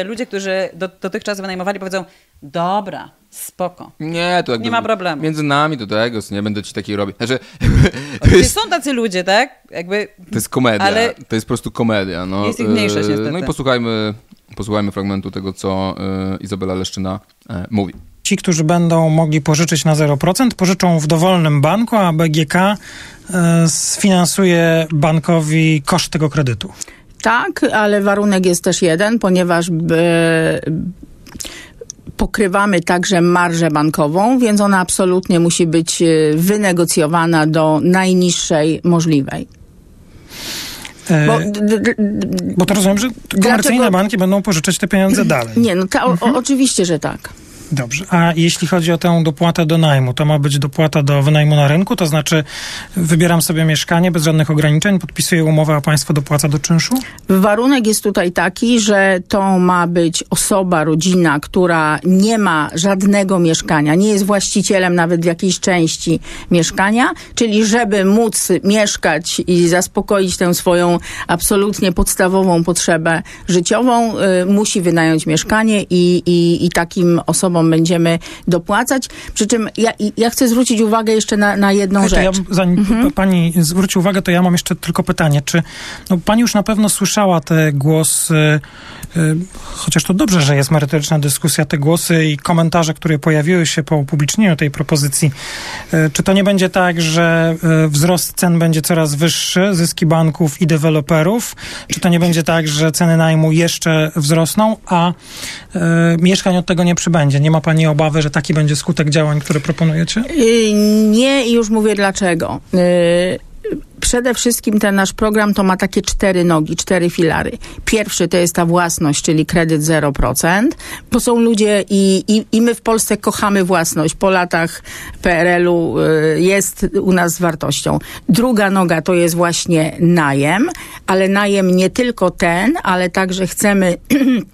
y, ludzie, którzy do, dotychczas wynajmowali, powiedzą: Dobra, spoko. Nie, to jakby nie ma problemu. Między nami do tego, nie będę ci takiej robić. Znaczy, <laughs> jest, są tacy ludzie, tak? Jakby, to jest komedia. Ale to jest po prostu komedia. No, jest ich mniejszość niestety. No i posłuchajmy, posłuchajmy fragmentu tego, co y, Izabela Leszczyna y, mówi. Ci, którzy będą mogli pożyczyć na 0%, pożyczą w dowolnym banku, a BGK sfinansuje bankowi koszt tego kredytu. Tak, ale warunek jest też jeden, ponieważ pokrywamy także marżę bankową, więc ona absolutnie musi być wynegocjowana do najniższej możliwej. E, bo, bo to rozumiem, że komercyjne dlaczego? banki będą pożyczać te pieniądze <clears throat> dalej. Nie, no ta, o, mhm. oczywiście, że tak. Dobrze. A jeśli chodzi o tę dopłatę do najmu, to ma być dopłata do wynajmu na rynku, to znaczy wybieram sobie mieszkanie bez żadnych ograniczeń, podpisuję umowę, a państwo dopłaca do czynszu? Warunek jest tutaj taki, że to ma być osoba, rodzina, która nie ma żadnego mieszkania, nie jest właścicielem nawet w jakiejś części mieszkania, czyli żeby móc mieszkać i zaspokoić tę swoją absolutnie podstawową potrzebę życiową, y, musi wynająć mieszkanie i, i, i takim osobom będziemy dopłacać. Przy czym ja, ja chcę zwrócić uwagę jeszcze na, na jedną rzecz. Ja, zanim mhm. pani zwróci uwagę, to ja mam jeszcze tylko pytanie. Czy no, pani już na pewno słyszała te głosy, y, y, chociaż to dobrze, że jest merytoryczna dyskusja, te głosy i komentarze, które pojawiły się po upublicznieniu tej propozycji. Y, czy to nie będzie tak, że y, wzrost cen będzie coraz wyższy, zyski banków i deweloperów? Czy to nie będzie tak, że ceny najmu jeszcze wzrosną, a mieszkań od tego nie przybędzie? Nie ma pani obawy, że taki będzie skutek działań, które proponujecie? Y, nie i już mówię dlaczego. Y, przede wszystkim ten nasz program to ma takie cztery nogi, cztery filary. Pierwszy to jest ta własność, czyli kredyt 0%, bo są ludzie i, i, i my w Polsce kochamy własność. Po latach PRL-u y, jest u nas wartością. Druga noga to jest właśnie najem, ale najem nie tylko ten, ale także chcemy <clears throat>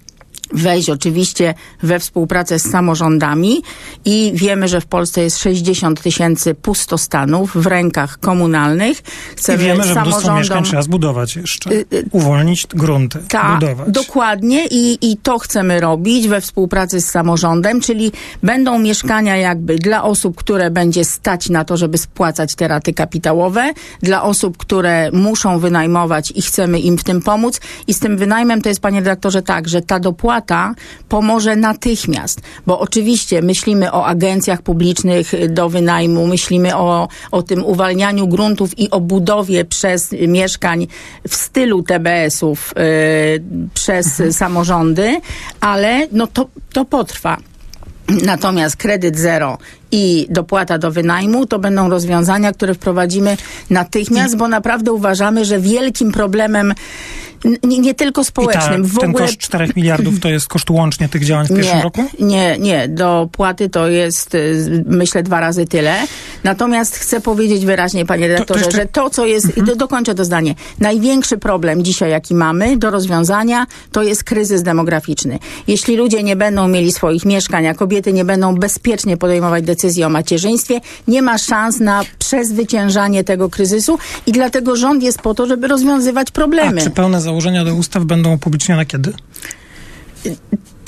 wejść oczywiście we współpracę z samorządami i wiemy, że w Polsce jest 60 tysięcy pustostanów w rękach komunalnych. Chcemy I wiemy, że samorządom... mieszkań trzeba zbudować jeszcze, y, y, uwolnić grunty, Ta, budować. Dokładnie i, i to chcemy robić we współpracy z samorządem, czyli będą mieszkania jakby dla osób, które będzie stać na to, żeby spłacać te raty kapitałowe, dla osób, które muszą wynajmować i chcemy im w tym pomóc i z tym wynajmem to jest, panie dyrektorze, tak, że ta dopłata dopłata pomoże natychmiast, bo oczywiście myślimy o agencjach publicznych do wynajmu, myślimy o, o tym uwalnianiu gruntów i o budowie przez mieszkań w stylu TBS-ów yy, przez mhm. samorządy, ale no to, to potrwa. Natomiast kredyt zero i dopłata do wynajmu to będą rozwiązania, które wprowadzimy natychmiast, bo naprawdę uważamy, że wielkim problemem nie, nie tylko społecznym. Ta, ten ogóle... koszt 4 miliardów to jest koszt łącznie tych działań w pierwszym nie, roku? Nie, nie. Do płaty to jest y, myślę dwa razy tyle. Natomiast chcę powiedzieć wyraźnie, panie redaktorze, to, to jeszcze... że to, co jest, mhm. do, dokończę to zdanie, największy problem dzisiaj, jaki mamy do rozwiązania, to jest kryzys demograficzny. Jeśli ludzie nie będą mieli swoich mieszkań, a kobiety nie będą bezpiecznie podejmować decyzji o macierzyństwie, nie ma szans na przezwyciężanie tego kryzysu i dlatego rząd jest po to, żeby rozwiązywać problemy. A czy pełne założenia do ustaw będą upublicznione kiedy?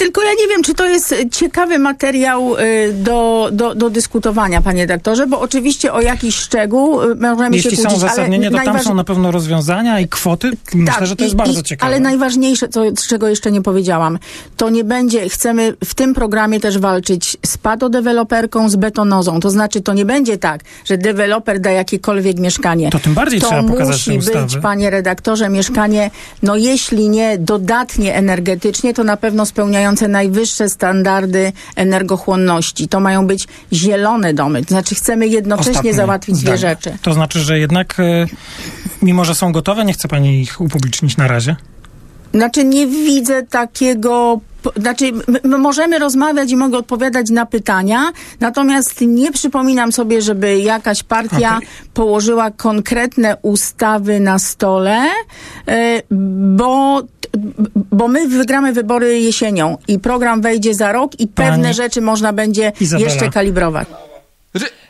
Tylko ja nie wiem, czy to jest ciekawy materiał y, do, do, do dyskutowania, panie doktorze, bo oczywiście o jakiś szczegół y, możemy Jeśli się kłócić. Jeśli są uzasadnienie, to tam są na pewno rozwiązania i kwoty. Myślę, tak, że to jest i, bardzo i, ciekawe. Ale najważniejsze, co, czego jeszcze nie powiedziałam, to nie będzie, chcemy w tym programie też walczyć z padodeweloperką, z betonozą. To znaczy, to nie będzie tak, że deweloper da jakiekolwiek mieszkanie. To tym bardziej to trzeba pokazać musi być, panie redaktorze, mieszkanie, no jeśli nie dodatnie energetycznie, to na pewno spełniające spełniające najwyższe standardy energochłonności. To mają być zielone domy. To znaczy chcemy jednocześnie Ostatnie załatwić dwie rzeczy. To znaczy, że jednak e, mimo, że są gotowe, nie chce pani ich upublicznić na razie? Znaczy nie widzę takiego znaczy, my możemy rozmawiać i mogę odpowiadać na pytania, natomiast nie przypominam sobie, żeby jakaś partia okay. położyła konkretne ustawy na stole, e, bo, bo my wygramy wybory jesienią i program wejdzie za rok i pewne Pani rzeczy można będzie Izabela. jeszcze kalibrować.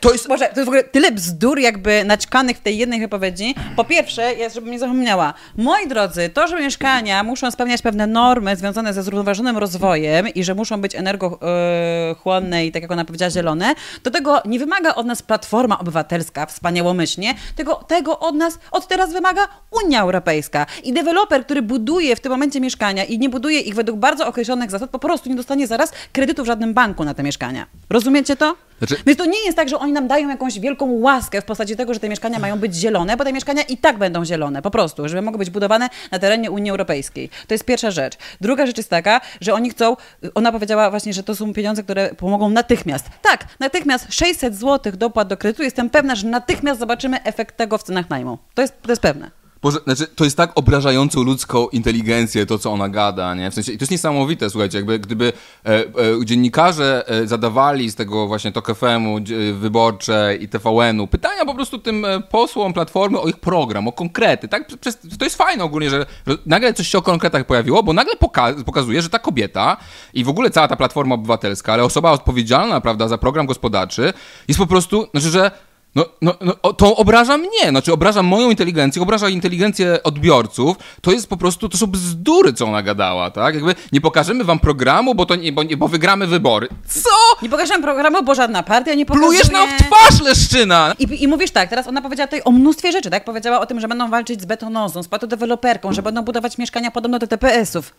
To jest... Boże, to jest w ogóle tyle bzdur jakby naćkanych w tej jednej wypowiedzi. Po pierwsze, jest, żebym nie zapomniała, moi drodzy, to, że mieszkania muszą spełniać pewne normy związane ze zrównoważonym rozwojem i że muszą być energochłonne i tak jak ona powiedziała, zielone, to tego nie wymaga od nas Platforma Obywatelska wspaniałomyślnie, tego, tego od nas od teraz wymaga Unia Europejska. I deweloper, który buduje w tym momencie mieszkania i nie buduje ich według bardzo określonych zasad, po prostu nie dostanie zaraz kredytu w żadnym banku na te mieszkania. Rozumiecie to? Znaczy... Więc to nie jest tak, że oni nam dają jakąś wielką łaskę w postaci tego, że te mieszkania mają być zielone, bo te mieszkania i tak będą zielone, po prostu, żeby mogły być budowane na terenie Unii Europejskiej. To jest pierwsza rzecz. Druga rzecz jest taka, że oni chcą, ona powiedziała właśnie, że to są pieniądze, które pomogą natychmiast. Tak, natychmiast 600 zł dopłat do kredytu, jestem pewna, że natychmiast zobaczymy efekt tego w cenach najmu. To jest, to jest pewne. Boże, znaczy, to jest tak obrażająco ludzką inteligencję, to co ona gada, nie? W sensie, to jest niesamowite, słuchajcie, jakby gdyby e, e, dziennikarze e, zadawali z tego właśnie TOK FM-u, Wyborcze i TVN-u pytania po prostu tym e, posłom Platformy o ich program, o konkrety, tak? Przez, to jest fajne ogólnie, że, że, nagle coś się o konkretach pojawiło, bo nagle poka pokazuje, że ta kobieta i w ogóle cała ta Platforma Obywatelska, ale osoba odpowiedzialna, prawda, za program gospodarczy jest po prostu, znaczy, że no, no, no, to obraża mnie, znaczy obraża moją inteligencję, obraża inteligencję odbiorców. To jest po prostu, to są bzdury, co ona gadała, tak? Jakby nie pokażemy wam programu, bo to nie, bo, nie, bo wygramy wybory. Co? Nie pokażemy programu, bo żadna partia nie pokazuje. Plujesz nam w twarz, Leszczyna! I, I mówisz tak, teraz ona powiedziała tutaj o mnóstwie rzeczy, tak? Powiedziała o tym, że będą walczyć z betonozą, z patodeweloperką, że będą budować mieszkania podobno do TPS-ów.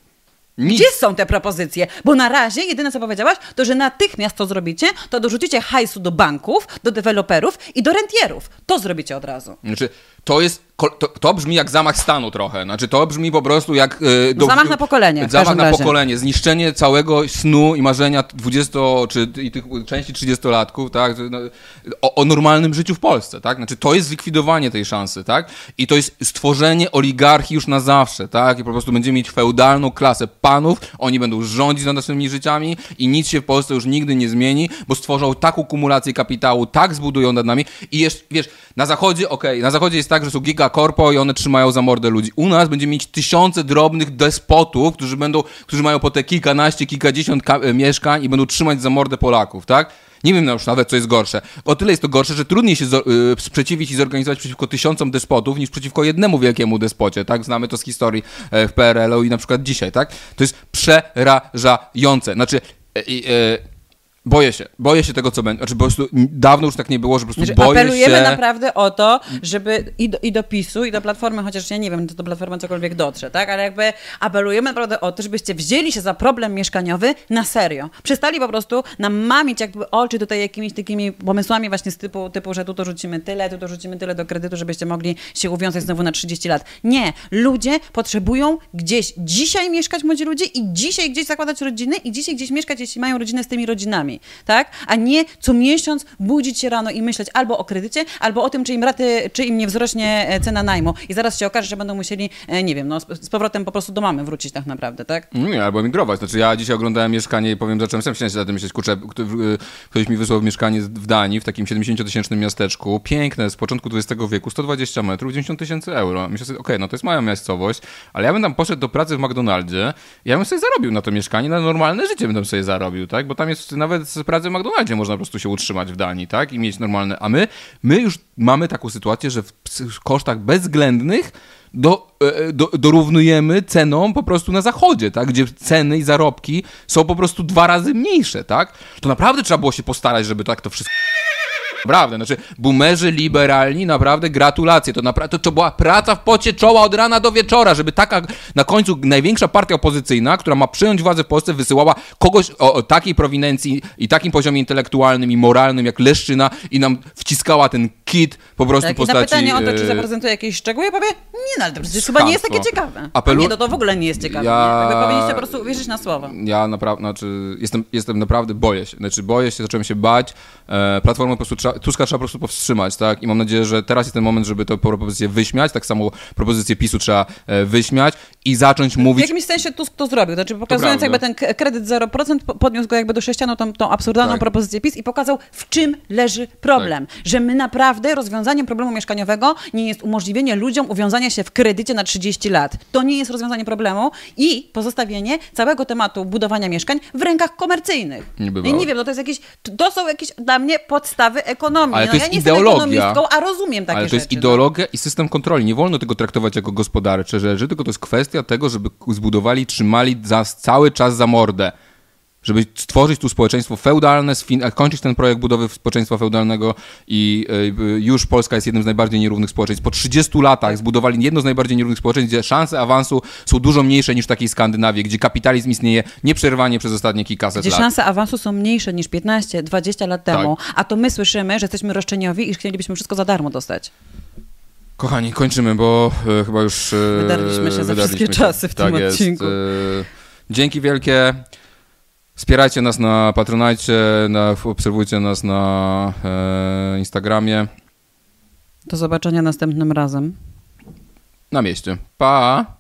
Nic. Gdzie są te propozycje? Bo na razie jedyne co powiedziałaś, to że natychmiast to zrobicie, to dorzucicie hajsu do banków, do deweloperów i do rentierów. To zrobicie od razu. Znaczy, to jest to, to, brzmi jak zamach stanu trochę. Znaczy, to brzmi po prostu jak. Yy, do, zamach na pokolenie. Zamach na razie. pokolenie. Zniszczenie całego snu i marzenia 20 czy i tych części 30-latków, tak? No, o, o, normalnym życiu w Polsce, tak? Znaczy, to jest zlikwidowanie tej szansy, tak? I to jest stworzenie oligarchii już na zawsze, tak? I po prostu będziemy mieć feudalną klasę panów, oni będą rządzić nad naszymi życiami i nic się w Polsce już nigdy nie zmieni, bo stworzą taką kumulację kapitału, tak zbudują nad nami i jeszcze, wiesz, na zachodzie, okej, okay, na zachodzie jest tak, że są giga korpo i one trzymają za mordę ludzi. U nas będziemy mieć tysiące drobnych despotów, którzy będą, którzy mają po te kilkanaście, kilkadziesiąt e, mieszkań i będą trzymać za mordę Polaków, tak? Nie wiem już nawet, co jest gorsze. O tyle jest to gorsze, że trudniej się y, sprzeciwić i zorganizować przeciwko tysiącom despotów niż przeciwko jednemu wielkiemu despocie, tak? Znamy to z historii e, w PRL-u i na przykład dzisiaj, tak? To jest przerażające. Znaczy, e, Boję się, boję się tego, co będzie. Znaczy, po prostu dawno już tak nie było, że po prostu znaczy, boję apelujemy się... naprawdę o to, żeby i do, i do PiSu, i do Platformy, chociaż ja nie wiem, czy do Platformy cokolwiek dotrze, tak? Ale jakby apelujemy naprawdę o to, żebyście wzięli się za problem mieszkaniowy na serio. Przestali po prostu nam mamić jakby oczy tutaj jakimiś takimi pomysłami właśnie z typu, typu że tu to rzucimy tyle, tu to rzucimy tyle do kredytu, żebyście mogli się uwiązać znowu na 30 lat. Nie. Ludzie potrzebują gdzieś dzisiaj mieszkać, młodzi ludzie, i dzisiaj gdzieś zakładać rodziny, i dzisiaj gdzieś mieszkać, jeśli mają rodzinę z tymi rodzinami tak? A nie co miesiąc budzić się rano i myśleć albo o kredycie, albo o tym, czy im raty, czy im nie wzrośnie e, cena najmu. I zaraz się okaże, że będą musieli, e, nie wiem, no, z powrotem po prostu do mamy wrócić tak naprawdę, tak? Nie, albo emigrować. Znaczy ja dzisiaj oglądałem mieszkanie i powiem, zacząłem sam się na tym myśleć, kurczę, ktoś mi wysłał mieszkanie w Danii, w takim 70-tysięcznym miasteczku, piękne, z początku XX wieku, 120 metrów, 90 tysięcy euro. Myślę sobie, okej, okay, no to jest mała miejscowość, ale ja bym tam poszedł do pracy w McDonaldzie, ja bym sobie zarobił na to mieszkanie, na normalne życie bym tam sobie zarobił, tak? Bo tam jest nawet pracy w McDonaldzie można po prostu się utrzymać w Danii, tak? I mieć normalne. A my, my już mamy taką sytuację, że w kosztach bezwzględnych do, e, do, dorównujemy cenom po prostu na zachodzie, tak? Gdzie ceny i zarobki są po prostu dwa razy mniejsze, tak? To naprawdę trzeba było się postarać, żeby tak to wszystko Naprawdę, znaczy boomerzy liberalni, naprawdę gratulacje. To, naprawdę, to, to była praca w pocie czoła od rana do wieczora, żeby taka na końcu największa partia opozycyjna, która ma przyjąć władzę w Polsce, wysyłała kogoś o, o takiej prowinencji i takim poziomie intelektualnym i moralnym jak Leszczyna i nam wciskała ten kit po prostu tak, postaci... Na pytanie o to, czy e, zaprezentuje jakieś szczegóły, powie no, ale to przecież chyba nie jest takie ciekawe. Apelu... A nie, to, to w ogóle nie jest ciekawe. Ja... Nie? powinniście po prostu uwierzyć na słowo. Ja naprawdę, znaczy, jestem, jestem naprawdę, boję się. Znaczy, boję się, zacząłem się bać. E, Platformę po prostu trzeba, Tuska trzeba po prostu powstrzymać, tak? I mam nadzieję, że teraz jest ten moment, żeby tę propozycję wyśmiać. Tak samo propozycję PiSu trzeba e, wyśmiać i zacząć mówić... W jakimś sensie Tusk to zrobił. Znaczy, pokazując jakby ten kredyt 0%, podniósł go jakby do sześcianu tą, tą absurdalną tak. propozycję PiS i pokazał, w czym leży problem. Tak. Że my naprawdę rozwiązaniem problemu mieszkaniowego nie jest umożliwienie ludziom uwiązania się w kredycie na 30 lat. To nie jest rozwiązanie problemu i pozostawienie całego tematu budowania mieszkań w rękach komercyjnych. Nie, I nie wiem, no to jest jakieś, to są jakieś dla mnie podstawy ekonomii. Ale to no, jest ja nie ideologia. jestem ekonomistką, a rozumiem takie Ale to jest rzeczy, no. ideologia no. i system kontroli. Nie wolno tego traktować jako gospodarcze rzeczy, tylko to jest kwestia tego, żeby zbudowali, trzymali za, cały czas za mordę żeby stworzyć tu społeczeństwo feudalne, kończyć ten projekt budowy społeczeństwa feudalnego i y, już Polska jest jednym z najbardziej nierównych społeczeństw. Po 30 latach zbudowali jedno z najbardziej nierównych społeczeństw, gdzie szanse awansu są dużo mniejsze niż w takiej Skandynawii, gdzie kapitalizm istnieje nieprzerwanie przez ostatnie kilkaset gdzie lat. Gdzie szanse awansu są mniejsze niż 15-20 lat temu, tak. a to my słyszymy, że jesteśmy roszczeniowi i chcielibyśmy wszystko za darmo dostać. Kochani, kończymy, bo e, chyba już... E, wydarliśmy się za wszystkie się. czasy w tak tym jest. odcinku. E, dzięki wielkie. Wspierajcie nas na Patronajcie, na, obserwujcie nas na e, Instagramie. Do zobaczenia następnym razem. Na mieście. Pa!